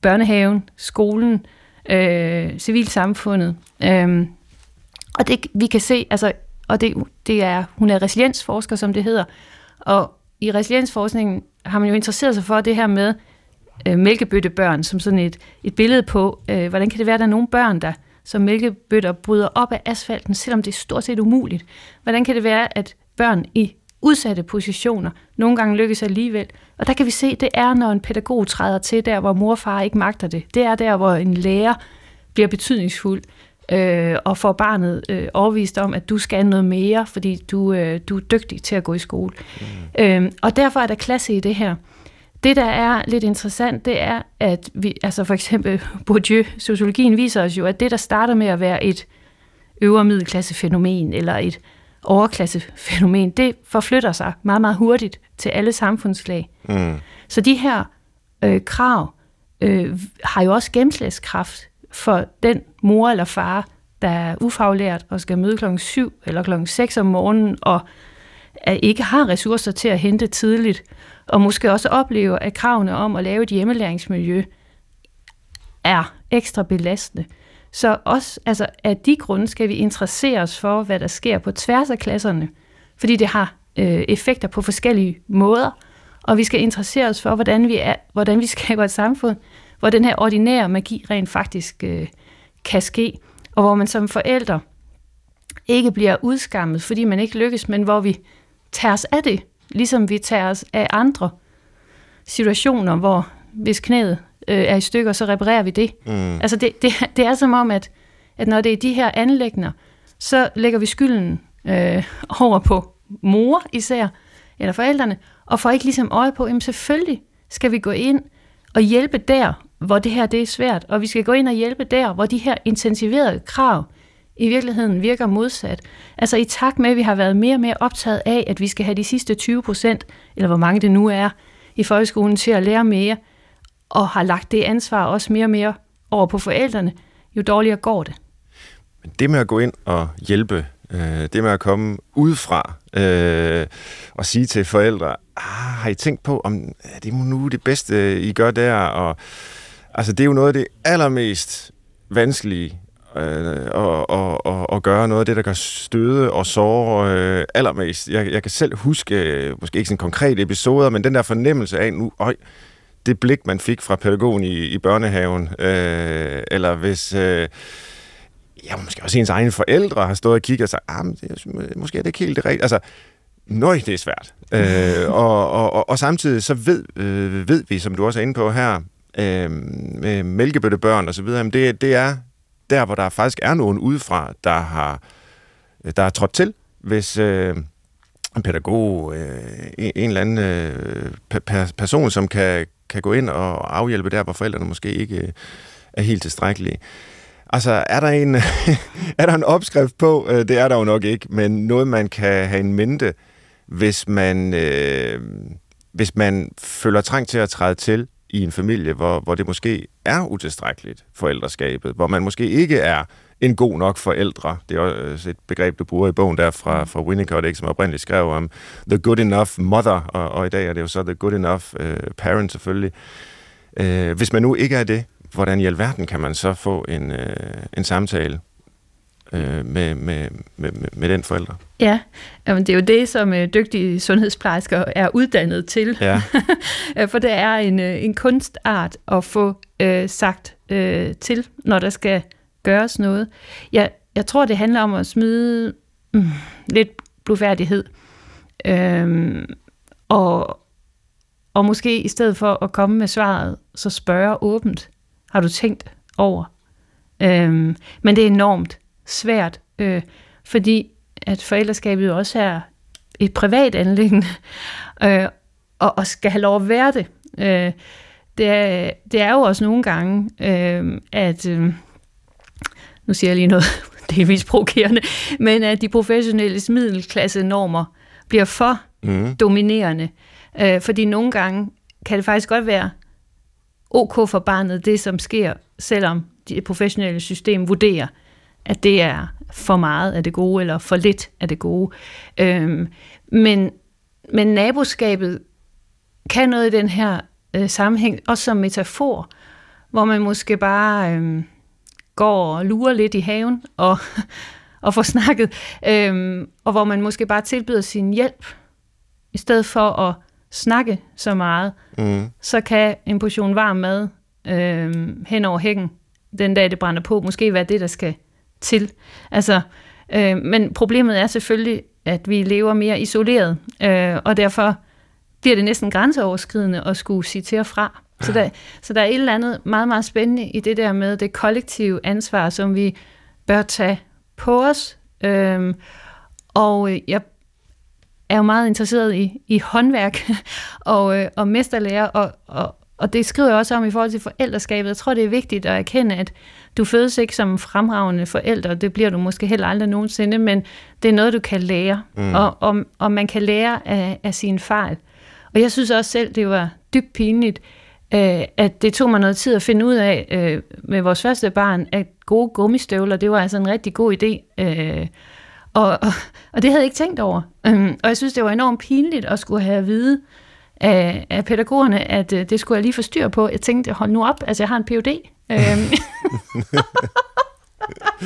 børnehaven, skolen, øh, civilsamfundet. Øh, og det vi kan se, altså, og det, det er, hun er resiliensforsker, som det hedder, og i resiliensforskningen har man jo interesseret sig for det her med øh, mælkebøttebørn, som sådan et, et billede på, øh, hvordan kan det være, at der er nogle børn, der som mælkebøtter bryder op af asfalten, selvom det er stort set umuligt. Hvordan kan det være, at børn i udsatte positioner nogle gange lykkes alligevel? Og der kan vi se, det er, når en pædagog træder til der, hvor mor og far ikke magter det. Det er der, hvor en lærer bliver betydningsfuld øh, og får barnet øh, overvist om, at du skal noget mere, fordi du, øh, du er dygtig til at gå i skole. Mm. Øh, og derfor er der klasse i det her. Det, der er lidt interessant, det er, at vi, altså for eksempel Bourdieu, sociologien viser os jo, at det, der starter med at være et øvre middelklassefænomen eller et overklassefænomen, det forflytter sig meget, meget hurtigt til alle samfundslag. Mm. Så de her øh, krav øh, har jo også gennemslagskraft for den mor eller far, der er ufaglært og skal møde klokken 7 eller klokken 6 om morgenen og at ikke har ressourcer til at hente tidligt, og måske også oplever, at kravene om at lave et hjemmelæringsmiljø er ekstra belastende. Så også altså, af de grunde skal vi interessere os for, hvad der sker på tværs af klasserne, fordi det har øh, effekter på forskellige måder, og vi skal interessere os for, hvordan vi, er, hvordan vi skaber et samfund, hvor den her ordinære magi rent faktisk øh, kan ske, og hvor man som forældre ikke bliver udskammet, fordi man ikke lykkes, men hvor vi tager os af det, ligesom vi tager os af andre situationer, hvor hvis knæet øh, er i stykker, så reparerer vi det. Mm. Altså det, det, det er som om, at, at når det er de her anlægner, så lægger vi skylden øh, over på mor især, eller forældrene, og får ikke ligesom øje på, jamen selvfølgelig skal vi gå ind og hjælpe der, hvor det her det er svært, og vi skal gå ind og hjælpe der, hvor de her intensiverede krav i virkeligheden virker modsat. Altså i takt med, at vi har været mere og mere optaget af, at vi skal have de sidste 20 procent, eller hvor mange det nu er, i folkeskolen til at lære mere, og har lagt det ansvar også mere og mere over på forældrene, jo dårligere går det. Men det med at gå ind og hjælpe Øh, det med at komme udefra øh, og sige til forældre, ah, har I tænkt på, om er det nu det bedste, I gør der? Og, altså, det er jo noget af det allermest vanskelige øh, og, og, og, og gøre noget af det, der kan støde og såre øh, allermest. Jeg, jeg kan selv huske, øh, måske ikke sådan konkrete episoder, men den der fornemmelse af, nu, øj, det blik, man fik fra pædagogen i, i børnehaven, øh, eller hvis... Øh, ja, måske også ens egne forældre har stået og kigget og sagt, ah, men det, måske er det ikke helt det rigtige. Altså, nøj, det er svært. øh, og, og, og, og samtidig så ved, øh, ved vi, som du også er inde på her, øh, med mælkebøttebørn og så videre, det, det er der, hvor der faktisk er nogen udefra, der har, der har trådt til, hvis øh, en pædagog, øh, en, en eller anden øh, person, som kan, kan gå ind og afhjælpe der, hvor forældrene måske ikke øh, er helt tilstrækkelige. Altså, er der en, er der en opskrift på? Øh, det er der jo nok ikke, men noget, man kan have en mente, hvis man, øh, hvis man føler trang til at træde til i en familie, hvor, hvor det måske er utilstrækkeligt forældreskabet, hvor man måske ikke er en god nok forældre. Det er også et begreb, du bruger i bogen der fra, fra Winnicott, ikke, som oprindeligt skrev om the good enough mother, og, og i dag er det jo så the good enough uh, parent selvfølgelig. Uh, hvis man nu ikke er det, hvordan i alverden kan man så få en, uh, en samtale øh, med, med, med, med den forælder. Ja, Jamen, det er jo det, som øh, dygtige sundhedsplejersker er uddannet til. Ja. For det er en, øh, en kunstart at få øh, sagt øh, til, når der skal gøres noget. Jeg, jeg tror, det handler om at smide mm, lidt blodfærdighed. Øhm, og, og måske i stedet for at komme med svaret, så spørge åbent, har du tænkt over? Øhm, men det er enormt svært, øh, fordi at forældreskabet jo også er et privat anlæggende, øh, og, og skal have lov at være det. Øh, det, er, det er jo også nogle gange, øh, at, øh, nu siger jeg lige noget delvis provokerende, men at de professionelle middelklasse normer bliver for mm. dominerende. Øh, fordi nogle gange kan det faktisk godt være ok for barnet, det som sker, selvom det professionelle system vurderer, at det er for meget af det gode, eller for lidt af det gode. Øhm, men, men naboskabet kan noget i den her øh, sammenhæng, også som metafor, hvor man måske bare øh, går og lurer lidt i haven og, og får snakket, øh, og hvor man måske bare tilbyder sin hjælp, i stedet for at snakke så meget, mm. så kan en portion varm mad øh, hen over hækken, den dag det brænder på, måske være det, der skal til. Altså, øh, men problemet er selvfølgelig, at vi lever mere isoleret, øh, og derfor bliver det næsten grænseoverskridende at skulle sige til og fra. Så der, så der er et eller andet meget, meget spændende i det der med det kollektive ansvar, som vi bør tage på os. Øhm, og øh, jeg er jo meget interesseret i, i håndværk og, øh, og mesterlærer, og, og, og det skriver jeg også om i forhold til forældreskabet. Jeg tror, det er vigtigt at erkende, at du fødes ikke som fremragende forældre, det bliver du måske heller aldrig nogensinde, men det er noget, du kan lære, mm. og, og, og man kan lære af, af sine fejl. Og jeg synes også selv, det var dybt pinligt, øh, at det tog mig noget tid at finde ud af øh, med vores første barn, at gode gummistøvler, det var altså en rigtig god idé. Øh, og, og, og det havde jeg ikke tænkt over. Øh, og jeg synes, det var enormt pinligt at skulle have at vide, af, af pædagogerne, at øh, det skulle jeg lige få styr på. Jeg tænkte, hold nu op, altså jeg har en Ph.D. Øhm.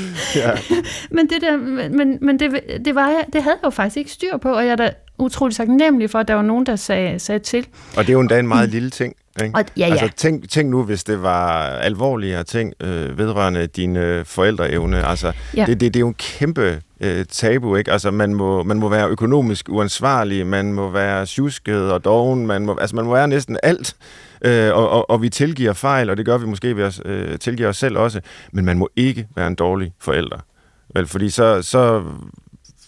ja. men det der, men, men det, det, var jeg, det havde jeg jo faktisk ikke styr på, og jeg er da utrolig taknemmelig for, at der var nogen, der sagde, sagde til. Og det er jo endda en meget lille ting. Ikke? Og, ja, ja. Altså, tænk, tænk nu, hvis det var alvorligere ting øh, vedrørende dine forældreevne. Altså, ja. det, det, det er jo en kæmpe øh, tabu, ikke? Altså, man må, man må være økonomisk uansvarlig, man må være tjusket og doven, man må, altså, man må være næsten alt. Øh, og, og, og vi tilgiver fejl, og det gør vi måske ved at øh, tilgive os selv også, men man må ikke være en dårlig forælder. Vel, fordi så, så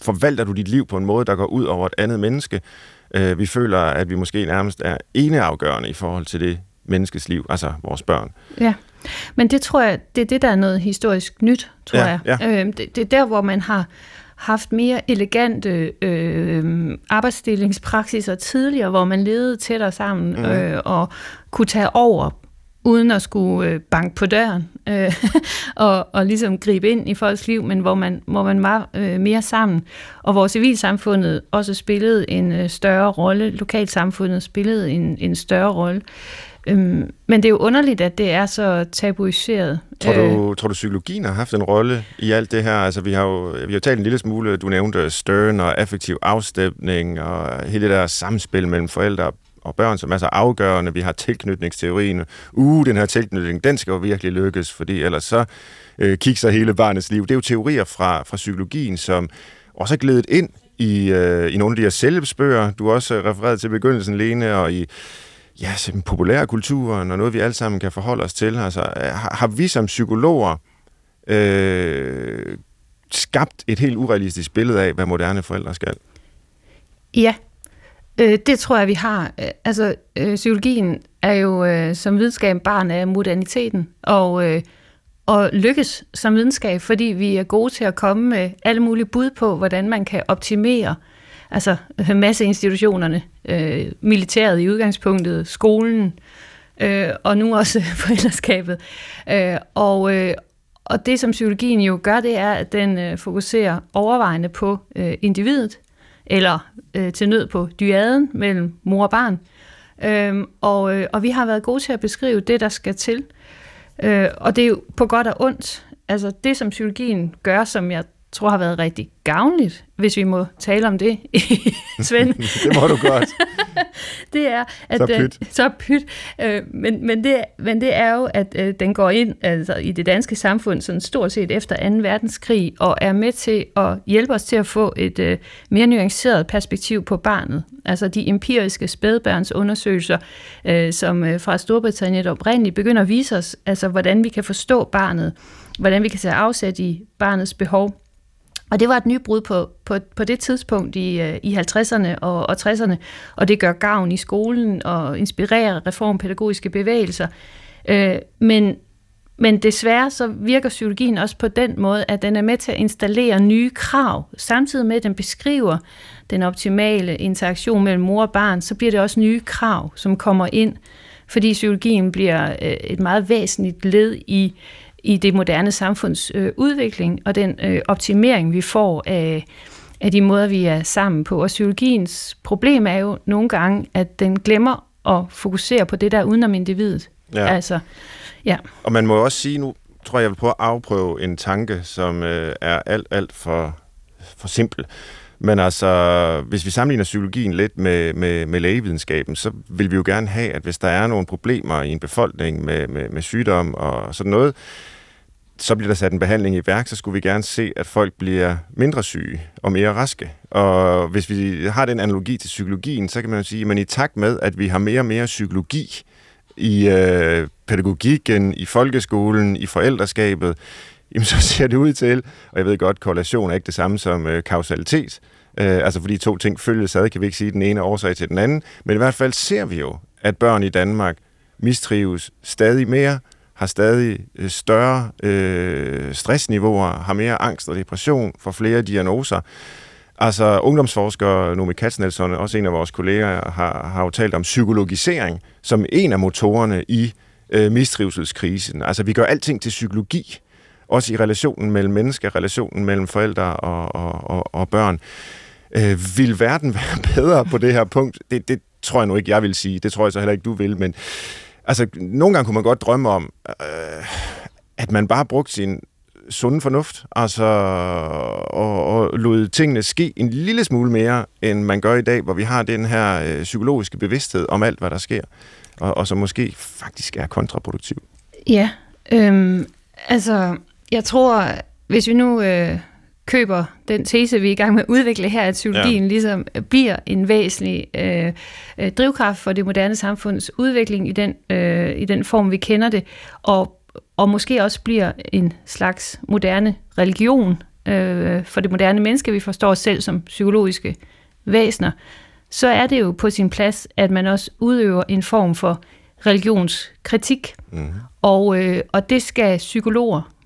forvalter du dit liv på en måde, der går ud over et andet menneske. Øh, vi føler, at vi måske nærmest er eneafgørende i forhold til det menneskes liv, altså vores børn. Ja, men det tror jeg, det er det, der er noget historisk nyt, tror ja, jeg. Ja. Øh, det, det er der, hvor man har haft mere elegante øh, arbejdsstillingspraksiser tidligere, hvor man levede tættere sammen mm. øh, og kunne tage over uden at skulle øh, banke på døren øh, og, og ligesom gribe ind i folks liv, men hvor man, hvor man var øh, mere sammen, og hvor civilsamfundet også spillede en øh, større rolle, lokalsamfundet spillede en, en større rolle. Øhm, men det er jo underligt, at det er så tabuiseret. Tror du, øh, tror du, psykologien har haft en rolle i alt det her? Altså, vi har jo vi har talt en lille smule, du nævnte stern og effektiv afstemning, og hele det der samspil mellem forældre og børn, som er så afgørende. Vi har tilknytningsteorien. Uh, den her tilknytning, den skal jo virkelig lykkes, fordi ellers så øh, kigger hele barnets liv. Det er jo teorier fra, fra psykologien, som også er glædet ind i, øh, i nogle af de her selvbøger. Du har også øh, refereret til begyndelsen, Lene, og i ja, populærkulturen og noget, vi alle sammen kan forholde os til. Altså, øh, har, har vi som psykologer øh, skabt et helt urealistisk billede af, hvad moderne forældre skal? Ja, øh, det tror jeg, vi har. Øh, altså, øh, psykologien er jo øh, som videnskab barn af moderniteten, og, øh, og lykkes som videnskab, fordi vi er gode til at komme med alle mulige bud på, hvordan man kan optimere altså masseinstitutionerne, øh, militæret i udgangspunktet, skolen, øh, og nu også forældreskabet. Øh, og, øh, og det, som psykologien jo gør, det er, at den øh, fokuserer overvejende på øh, individet, eller øh, til nød på dyaden mellem mor og barn. Øh, og, øh, og vi har været gode til at beskrive det, der skal til. Øh, og det er jo på godt og ondt. Altså det, som psykologien gør, som jeg tror har været rigtig gavnligt, hvis vi må tale om det, Svend. det må du godt. det er, at så pyt. Den, så pyt. Øh, men, men, det, men det er jo, at øh, den går ind altså, i det danske samfund sådan stort set efter 2. verdenskrig, og er med til at hjælpe os til at få et øh, mere nuanceret perspektiv på barnet. Altså de empiriske spædbørnsundersøgelser, øh, som øh, fra Storbritannien oprindeligt begynder at vise os, altså hvordan vi kan forstå barnet, hvordan vi kan tage afsæt i barnets behov, og det var et nybrud på, på, på det tidspunkt i, øh, i 50'erne og, og 60'erne, og det gør gavn i skolen og inspirerer reformpædagogiske bevægelser. Øh, men, men desværre så virker psykologien også på den måde, at den er med til at installere nye krav. Samtidig med, at den beskriver den optimale interaktion mellem mor og barn, så bliver det også nye krav, som kommer ind, fordi psykologien bliver øh, et meget væsentligt led i i det moderne samfunds øh, udvikling og den øh, optimering, vi får af, af de måder, vi er sammen på. Og psykologiens problem er jo nogle gange, at den glemmer at fokusere på det der udenom individet. Ja. Altså, ja. Og man må også sige, nu tror jeg, jeg vil prøve at afprøve en tanke, som øh, er alt, alt for, for simpel. Men altså, hvis vi sammenligner psykologien lidt med, med, med lægevidenskaben, så vil vi jo gerne have, at hvis der er nogle problemer i en befolkning med, med, med sygdom og sådan noget, så bliver der sat en behandling i værk, så skulle vi gerne se, at folk bliver mindre syge og mere raske. Og hvis vi har den analogi til psykologien, så kan man jo sige, at i takt med, at vi har mere og mere psykologi i øh, pædagogikken, i folkeskolen, i forældreskabet, jamen så ser det ud til, og jeg ved godt, korrelation er ikke det samme som øh, kausalitet, øh, altså fordi to ting følges ad, kan vi ikke sige den ene årsag til den anden, men i hvert fald ser vi jo, at børn i Danmark mistrives stadig mere, har stadig øh, større øh, stressniveauer, har mere angst og depression, får flere diagnoser. Altså ungdomsforsker Nomi Katznelson, også en af vores kolleger, har, har jo talt om psykologisering som en af motorerne i øh, mistrivselskrisen. Altså vi gør alting til psykologi, også i relationen mellem mennesker, relationen mellem forældre og, og, og, og børn. Øh, vil verden være bedre på det her punkt? Det, det tror jeg nu ikke, jeg vil sige. Det tror jeg så heller ikke, du vil, men Altså, nogle gange kunne man godt drømme om, øh, at man bare brugte sin sunde fornuft, altså, og, og lod tingene ske en lille smule mere, end man gør i dag, hvor vi har den her øh, psykologiske bevidsthed om alt, hvad der sker, og, og som måske faktisk er kontraproduktiv. Ja, øhm, altså, jeg tror, hvis vi nu øh, køber den tese, vi er i gang med at udvikle her, at psykologien ja. ligesom bliver en væsentlig øh, øh, drivkraft for det moderne samfunds udvikling i den, øh, i den form, vi kender det, og, og måske også bliver en slags moderne religion øh, for det moderne menneske, vi forstår os selv som psykologiske væsener, så er det jo på sin plads, at man også udøver en form for religionskritik, mm. og, øh, og det skal psykologer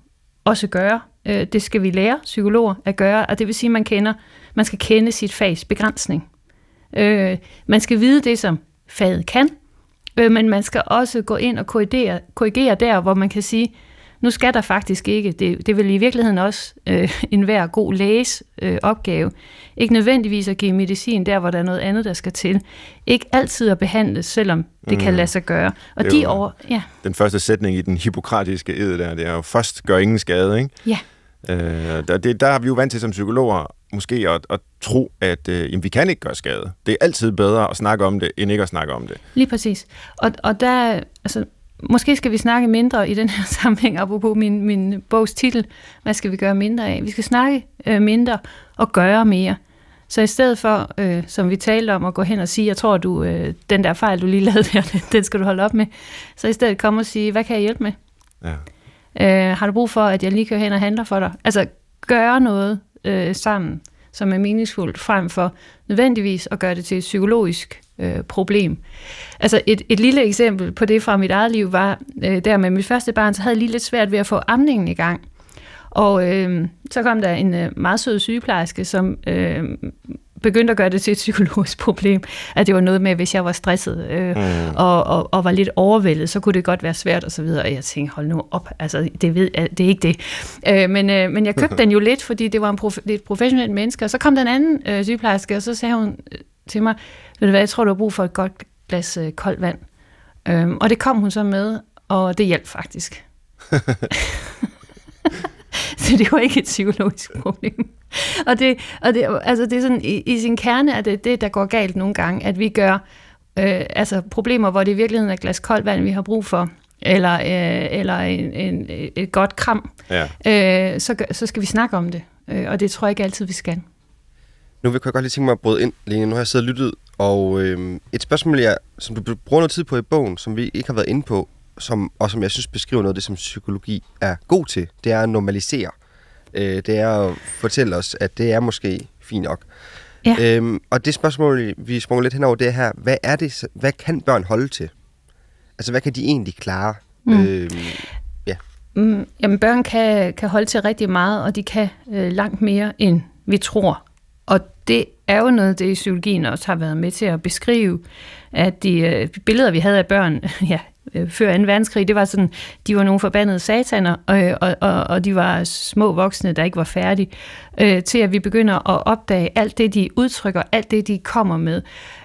også gøre. Øh, det skal vi lære psykologer at gøre, og det vil sige, at man, kender, man skal kende sit fags begrænsning. Øh, man skal vide det, som faget kan, Øh, men man skal også gå ind og korrigere, korrigere der, hvor man kan sige, nu skal der faktisk ikke, det, det vil i virkeligheden også øh, en hver god læges øh, opgave, ikke nødvendigvis at give medicin der, hvor der er noget andet, der skal til. Ikke altid at behandle, selvom det mm. kan lade sig gøre. Og Det de over, ja, Den første sætning i den hippokratiske ed der, det er jo først gør ingen skade, ikke? ja, Øh, der, det, der er vi jo vant til som psykologer måske at, at tro, at øh, jamen, vi kan ikke gøre skade. Det er altid bedre at snakke om det, end ikke at snakke om det. lige præcis. Og, og der, altså, måske skal vi snakke mindre i den her sammenhæng, apropos min, min bogs titel, hvad skal vi gøre mindre af? Vi skal snakke øh, mindre og gøre mere. Så i stedet for, øh, som vi talte om, at gå hen og sige, jeg tror, du, øh, den der fejl, du lige lavede der, den- den skal du holde op med. Så i stedet komme og sige, hvad kan jeg hjælpe med? Ja. Øh, har du brug for, at jeg lige kører hen og handler for dig? Altså gøre noget øh, sammen, som er meningsfuldt, frem for nødvendigvis at gøre det til et psykologisk øh, problem. Altså et, et lille eksempel på det fra mit eget liv var, øh, der med mit første barn, så havde jeg lige lidt svært ved at få amningen i gang. Og øh, så kom der en øh, meget sød sygeplejerske, som øh, begyndte at gøre det til et psykologisk problem. At det var noget med, hvis jeg var stresset øh, mm. og, og, og var lidt overvældet, så kunne det godt være svært og så videre. Og jeg tænkte, hold nu op, altså det, ved, jeg- det er ikke det. Øh, men, øh, men jeg købte den jo lidt, fordi det var en prof, det et professionelt menneske. Og så kom den anden øh, sygeplejerske, og så sagde hun øh, til mig, ved du hvad, jeg tror, du har brug for et godt glas øh, koldt vand. Øh, og det kom hun så med, og det hjalp faktisk. Så det var ikke et psykologisk problem. Og det, og det, altså det er sådan, i, i sin kerne er det det, der går galt nogle gange, at vi gør øh, altså problemer, hvor det i virkeligheden er et glas koldt vand, vi har brug for, eller, øh, eller en, en, et godt kram, Ja. øh, så, så skal vi snakke om det. Øh, og det tror jeg ikke altid, vi skal. Nu vil jeg godt lige tænke mig at bryde ind, Lene. Nu har jeg siddet og lyttet, og øhm, et spørgsmål, jeg, som du bruger noget tid på i bogen, som vi ikke har været inde på, som, og som jeg synes beskriver noget af det, som psykologi er god til, det er at normalisere. Øh, det er at fortælle os, at det er måske fint nok. Ja. Øhm, og det spørgsmål, vi springer lidt henover, det er her, hvad er det, hvad kan børn holde til? Altså, hvad kan de egentlig klare? Mm. Øhm, Mm, jamen børn kan, kan holde til rigtig meget, og de kan øh, langt mere, end vi tror. Og det er jo noget, det i psykologien også har været med til at beskrive, at de øh, billeder, vi havde af børn ja, øh, før 2. verdenskrig, det var sådan, de var nogle forbandede sataner, og, og, og, og de var små voksne, der ikke var færdige, øh, til at vi begynder at opdage alt det, de udtrykker, alt det, de kommer med.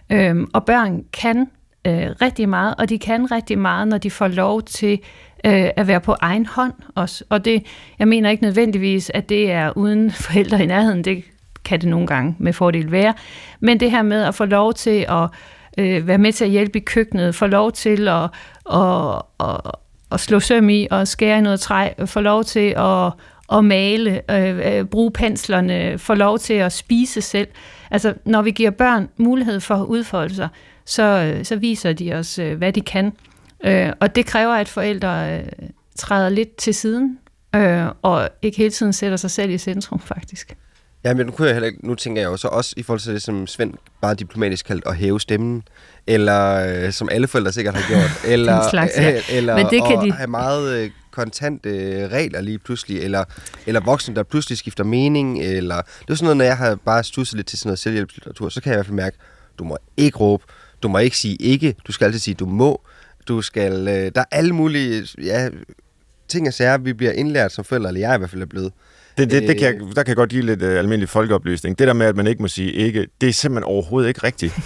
Øhm, og børn kan øh, rigtig meget, og de kan rigtig meget, når de får lov til øh, at være på egen hånd også. Og det, jeg mener ikke nødvendigvis, at det er uden forældre i nærheden. Det kan det nogle gange med fordel være. Men det her med at få lov til at øh, være med til at hjælpe i køkkenet, få lov til at, at, at, at slå søm i og skære i noget træ, få lov til at, at male, øh, øh bruge penslerne, få lov til at spise selv. Altså, når vi giver børn mulighed for at udfolde sig, så, øh, så viser de os, øh, hvad de kan. Øh, og det kræver, at forældre øh, træder lidt til siden, øh, og ikke hele tiden sætter sig selv i centrum, faktisk. Ja, men nu, kunne jeg heller ikke, nu tænker jeg jo så også i forhold til det, som Svend bare diplomatisk kaldt at hæve stemmen, eller øh, som alle forældre sikkert har gjort, eller, slags, ja. eller Men det kan at de- have meget øh, kontante øh, regler lige pludselig, eller, eller voksne, der pludselig skifter mening, eller det er sådan noget, når jeg har bare stusset lidt til sådan noget selvhjælpslitteratur, så kan jeg i hvert fald mærke, du må ikke råbe, du må ikke sige ikke, du skal altid sige du må, du skal, øh, der er alle mulige ja, ting og sager, vi bliver indlært som forældre, eller jeg i hvert fald er blevet. Det, det, det kan, jeg- der kan jeg godt give lidt uh, almindelig folkeoplysning. Det der med, at man ikke må sige ikke, det er simpelthen overhovedet ikke rigtigt. uh,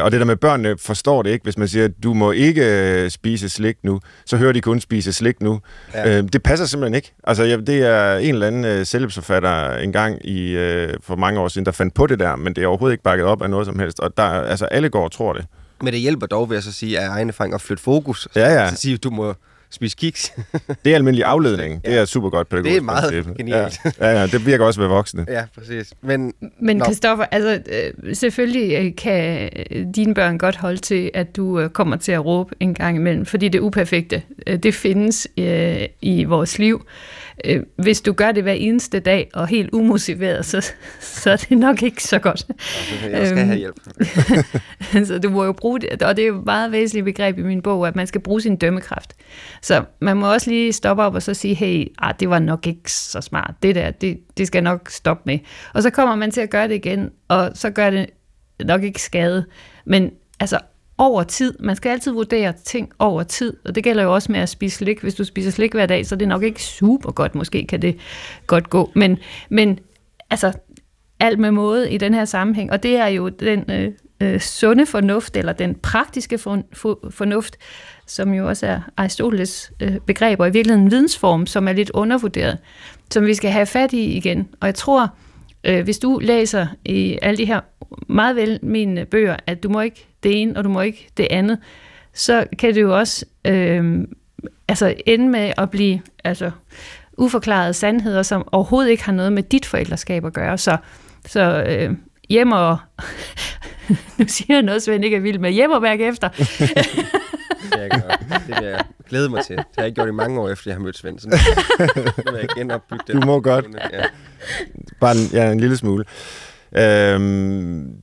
og det der med, at børnene forstår det ikke. Hvis man siger, du må ikke uh, spise slik nu, så hører de kun spise slik nu. Ja. Uh, det passer simpelthen ikke. Altså, ja, det er en eller anden uh, selvhjælpsforfatter engang i, uh, for mange år siden, der fandt på det der, men det er overhovedet ikke bakket op af noget som helst. Og der, altså, alle går og tror det. Men det hjælper dog, vil jeg så sige, af egen erfaring at flytte fokus. Ja, ja. Så sige, du må spise kiks. Det er almindelig afledning. Det er super godt pædagogisk. Det er meget princip. genialt. Ja, ja, ja, det virker også ved voksne. ja, præcis. Men Men. Kristoffer, altså øh, selvfølgelig øh, kan øh, dine børn godt holde til, at du øh, kommer til at råbe en gang imellem, fordi det uperfekte, øh, det findes øh, i vores liv. Øh, hvis du gør det hver eneste dag og helt umotiveret, så, så er det nok ikke så godt. jeg skal Øhm. have hjælp. så du må jo bruge det, og det er jo et meget væsentligt begreb i min bog, at man skal bruge sin dømmekraft. Så man må også lige stoppe op og så sige, hey, ah, det var nok ikke så smart. Det der, det, det skal jeg nok stoppe med. Og så kommer man til at gøre det igen, og så gør det nok ikke skade. Men altså, over tid. Man skal altid vurdere ting over tid, og det gælder jo også med at spise slik. Hvis du spiser slik hver dag, så er det nok ikke super godt. Måske kan det godt gå. Men, men altså, alt med måde i den her sammenhæng, og det er jo den øh, øh, sunde fornuft, eller den praktiske for, for, fornuft, som jo også er Aristoteles øh, begreb, og i virkeligheden en vidensform, som er lidt undervurderet, som vi skal have fat i igen. Og jeg tror, øh, hvis du læser i alle de her meget velmenende bøger, at du må ikke det ene, og du må ikke det andet, så kan det jo også øh, altså ende med at blive altså, uforklarede sandheder, som overhovedet ikke har noget med dit forældreskab at gøre. Så, så øh, hjem og... nu siger jeg noget, Svend ikke er vild med. Hjem og mærke efter. det jeg gøre. Det vil jeg glæde mig til. Det har jeg ikke gjort i mange år, efter jeg har mødt Svend. Så nu vil jeg genopbygge det. Du må godt. Ja. Bare en, ja, en lille smule. Øhm,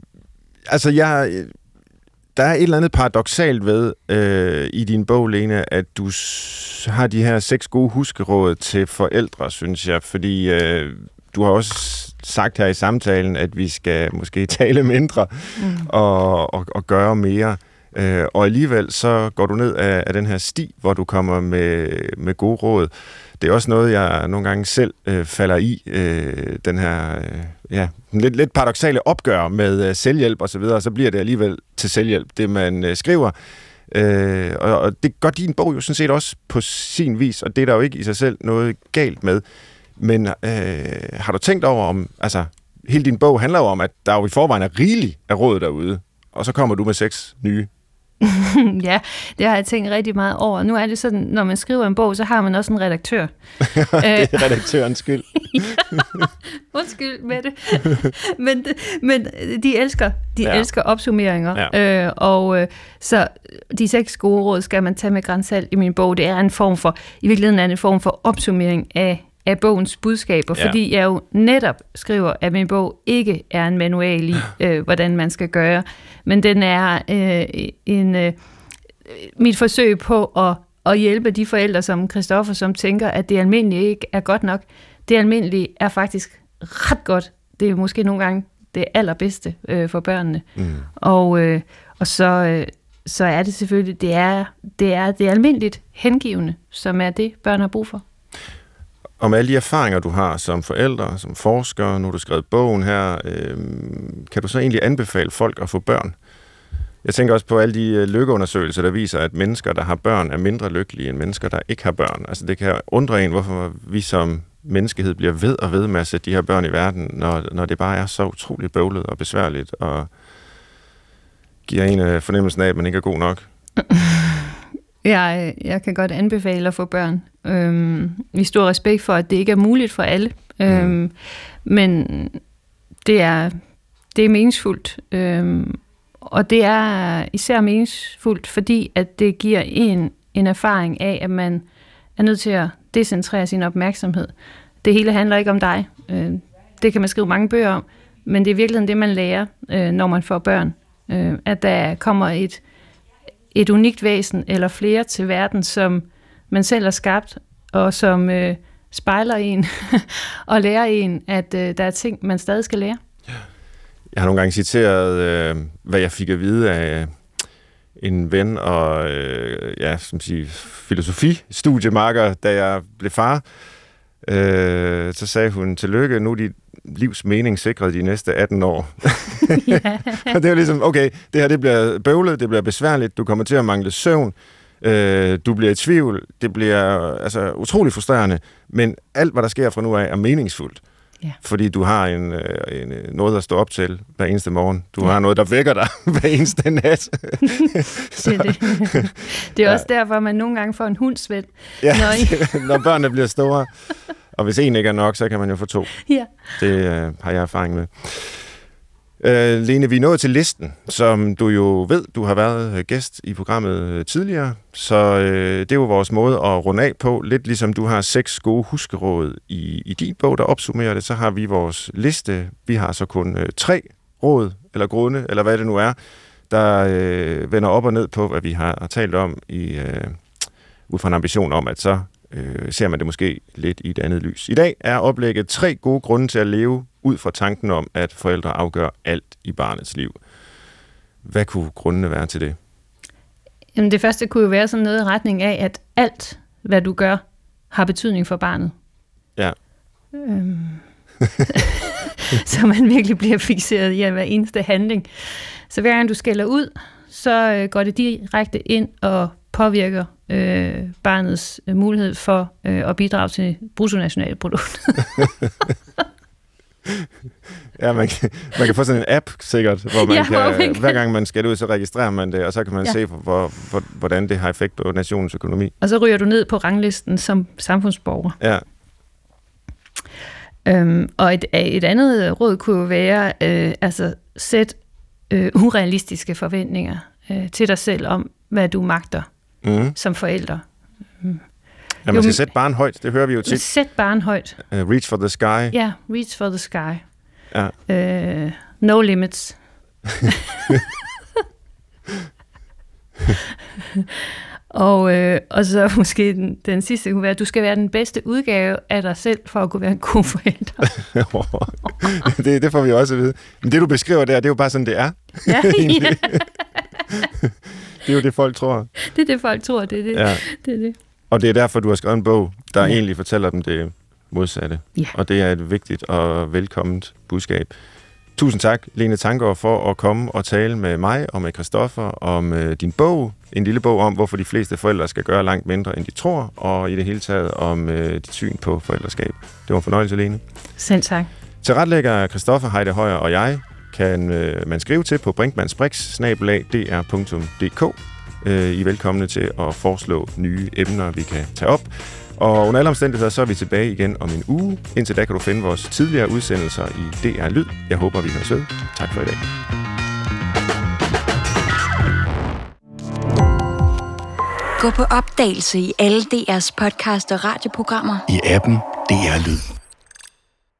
altså, jeg, der er et eller andet paradoxalt ved øh, i din bog, Lene, at du har de her seks gode huskeråd til forældre, synes jeg, fordi øh, du har også sagt her i samtalen, at vi skal måske tale mindre mm. og, og, og gøre mere. Øh, og alligevel så går du ned af, af den her sti, hvor du kommer med, med gode råd. Det er også noget, jeg nogle gange selv øh, falder i, øh, den her øh, ja, lidt, lidt paradoxale opgør med øh, selvhjælp og så videre, og så bliver det alligevel til selvhjælp, det man øh, skriver. Øh, og, og det gør din bog jo sådan set også på sin vis, og det er der jo ikke i sig selv noget galt med. Men øh, har du tænkt over om, altså hele din bog handler jo om, at der jo i forvejen er rigeligt af råd derude, og så kommer du med seks nye. ja, det har jeg tænkt rigtig meget over. Nu er det sådan, når man skriver en bog, så har man også en redaktør. det er redaktørens skyld. Undskyld med det. men, men de elsker, de Ja. ja. elsker opsummeringer. Ja. Øh, og øh, så de seks gode råd skal man tage med grænsalt i min bog. Det er en form for, i virkeligheden er det en form for opsummering af, af bogens budskaber, Ja. fordi jeg jo netop skriver, at min bog ikke er en manual i, øh, hvordan man skal gøre, men den er øh, en, øh, mit forsøg på at, at hjælpe de forældre som Christoffer, som tænker, at det almindelige ikke er godt nok. Det almindelige er faktisk ret godt. Det er måske nogle gange det allerbedste øh, for børnene. Mm. Og, øh, og så, øh, så er det selvfølgelig, det er, det er det almindeligt hengivende, som er det, børn har brug for om alle de erfaringer, du har som forældre, som forsker, nu har du skrevet bogen her, øh, kan du så egentlig anbefale folk at få børn? Jeg tænker også på alle de øh, lykkeundersøgelser, der viser, at mennesker, der har børn, er mindre lykkelige end mennesker, der ikke har børn. Altså det kan undre en, hvorfor vi som menneskehed bliver ved og ved med at sætte de her børn i verden, når, når det bare er så utroligt bøvlet og besværligt, og giver en fornemmelse fornemmelsen af, at man ikke er god nok. Jeg, jeg kan godt anbefale at få børn. Øhm, vi stor respekt for, at det ikke er muligt for alle. Øhm, men det er, det er meningsfuldt. Øhm, og det er især meningsfuldt, fordi at det giver en en erfaring af, at man er nødt til at decentrere sin opmærksomhed. Det hele handler ikke om dig. Øh, det kan man skrive mange bøger om, men det er virkelig det, man lærer, øh, når man får børn. Øh, at der kommer et, et unikt væsen eller flere til verden, som man selv har skabt, og som øh, spejler en og lærer en, at øh, der er ting, man stadig skal lære. Jeg har nogle gange citeret, øh, hvad jeg fik at vide af øh, en ven og øh, ja, som siger, filosofi-studiemarker, da jeg blev far. Øh, så sagde hun, tillykke, nu er dit livs mening sikret de næste 18 år. Og det er jo ligesom, okay, det her det bliver bøvlet, det bliver besværligt, du kommer til at mangle søvn, øh, du bliver i tvivl, det bliver altså utrolig frustrerende, men alt, hvad der sker fra nu af, er meningsfuldt. Ja. Fordi du har en, øh, en, øh, noget at stå op til hver eneste morgen. Du Ja. har noget, der vækker dig hver eneste nat. Det er, det. det er Ja. også derfor, man nogle gange får en hundsvend. ja, Når når børnene bliver store. Og hvis en ikke er nok, så kan man jo få to. Ja. Det øh, har jeg erfaring med. Øh, Lene, vi er nået til listen, som du jo ved, du har været øh, gæst i programmet øh, tidligere, så øh, det er jo vores måde at runde af på. Lidt ligesom du har seks gode huskeråd i, i din bog, der opsummerer det, så har vi vores liste. Vi har så kun øh, tre råd, eller grunde, eller hvad det nu er, der øh, vender op og ned på, hvad vi har, har talt om i, øh, ud fra en ambition om, at så øh, ser man det måske lidt i et andet lys. I dag er oplægget tre gode grunde til at leve ud fra tanken om, at forældre afgør alt i barnets liv. Hvad kunne grundene være til det? Jamen det første kunne jo være sådan noget i retning af, at alt, hvad du gør, har betydning for barnet. Ja. Øhm. så man virkelig bliver fixeret i at hver eneste handling. Så hver gang du skælder ud, så øh, går det direkte ind og påvirker øh, barnets øh, mulighed for øh, at bidrage til bruttonationalprodukt. Ja, man kan, man kan få sådan en app sikkert, hvor man Ja, kan, man kan- hver gang man skal ud, så registrerer man det, og så kan man Ja. se, hvor, hvor, hvordan det har effekt på nationens økonomi. og så ryger du ned på ranglisten som samfundsborger. Ja, Øhm, og et, et andet råd kunne jo være, øh, altså sæt øh, urealistiske forventninger øh, til dig selv om, hvad du magter mm. som forælder. ja man skal sætte barn højt, det hører vi jo tit. Sæt barn højt. Uh, reach for the sky. Ja, reach for the sky. Ja. Øh, no limits. og, øh, og så måske den, den sidste kunne være, at du skal være den bedste udgave af dig selv, for at kunne være en god forælder. det, det får vi også at vide. Men det, du beskriver der, det er jo bare sådan, det er. ja, ja, Det er jo det, folk tror. det er det, folk tror, det er det. Ja. det, er det. Og det er derfor, du har skrevet en bog, der ja. egentlig fortæller dem det modsatte. Ja. Og det er et vigtigt og velkomment budskab. Tusind tak, Lene Tangård, for at komme og tale med mig og med Christoffer om øh, din bog. En lille bog om, hvorfor de fleste forældre skal gøre langt mindre, end de tror, og i det hele taget om øh, dit syn på forældreskab. Det var en fornøjelse, Lene. Selv tak. Til retlægger Christoffer Heide Højer og jeg kan øh, man skrive til på brinkmannsbrix.dr.dk. Øh, I er velkomne til at foreslå nye emner, vi kan tage op. Og under alle omstændigheder, så er vi tilbage igen om en uge. Indtil da kan du finde vores tidligere udsendelser i DR Lyd. Jeg håber, vi høres ved. Tak for i dag. Gå på opdagelse i alle DR's podcast og radioprogrammer. I appen DR Lyd.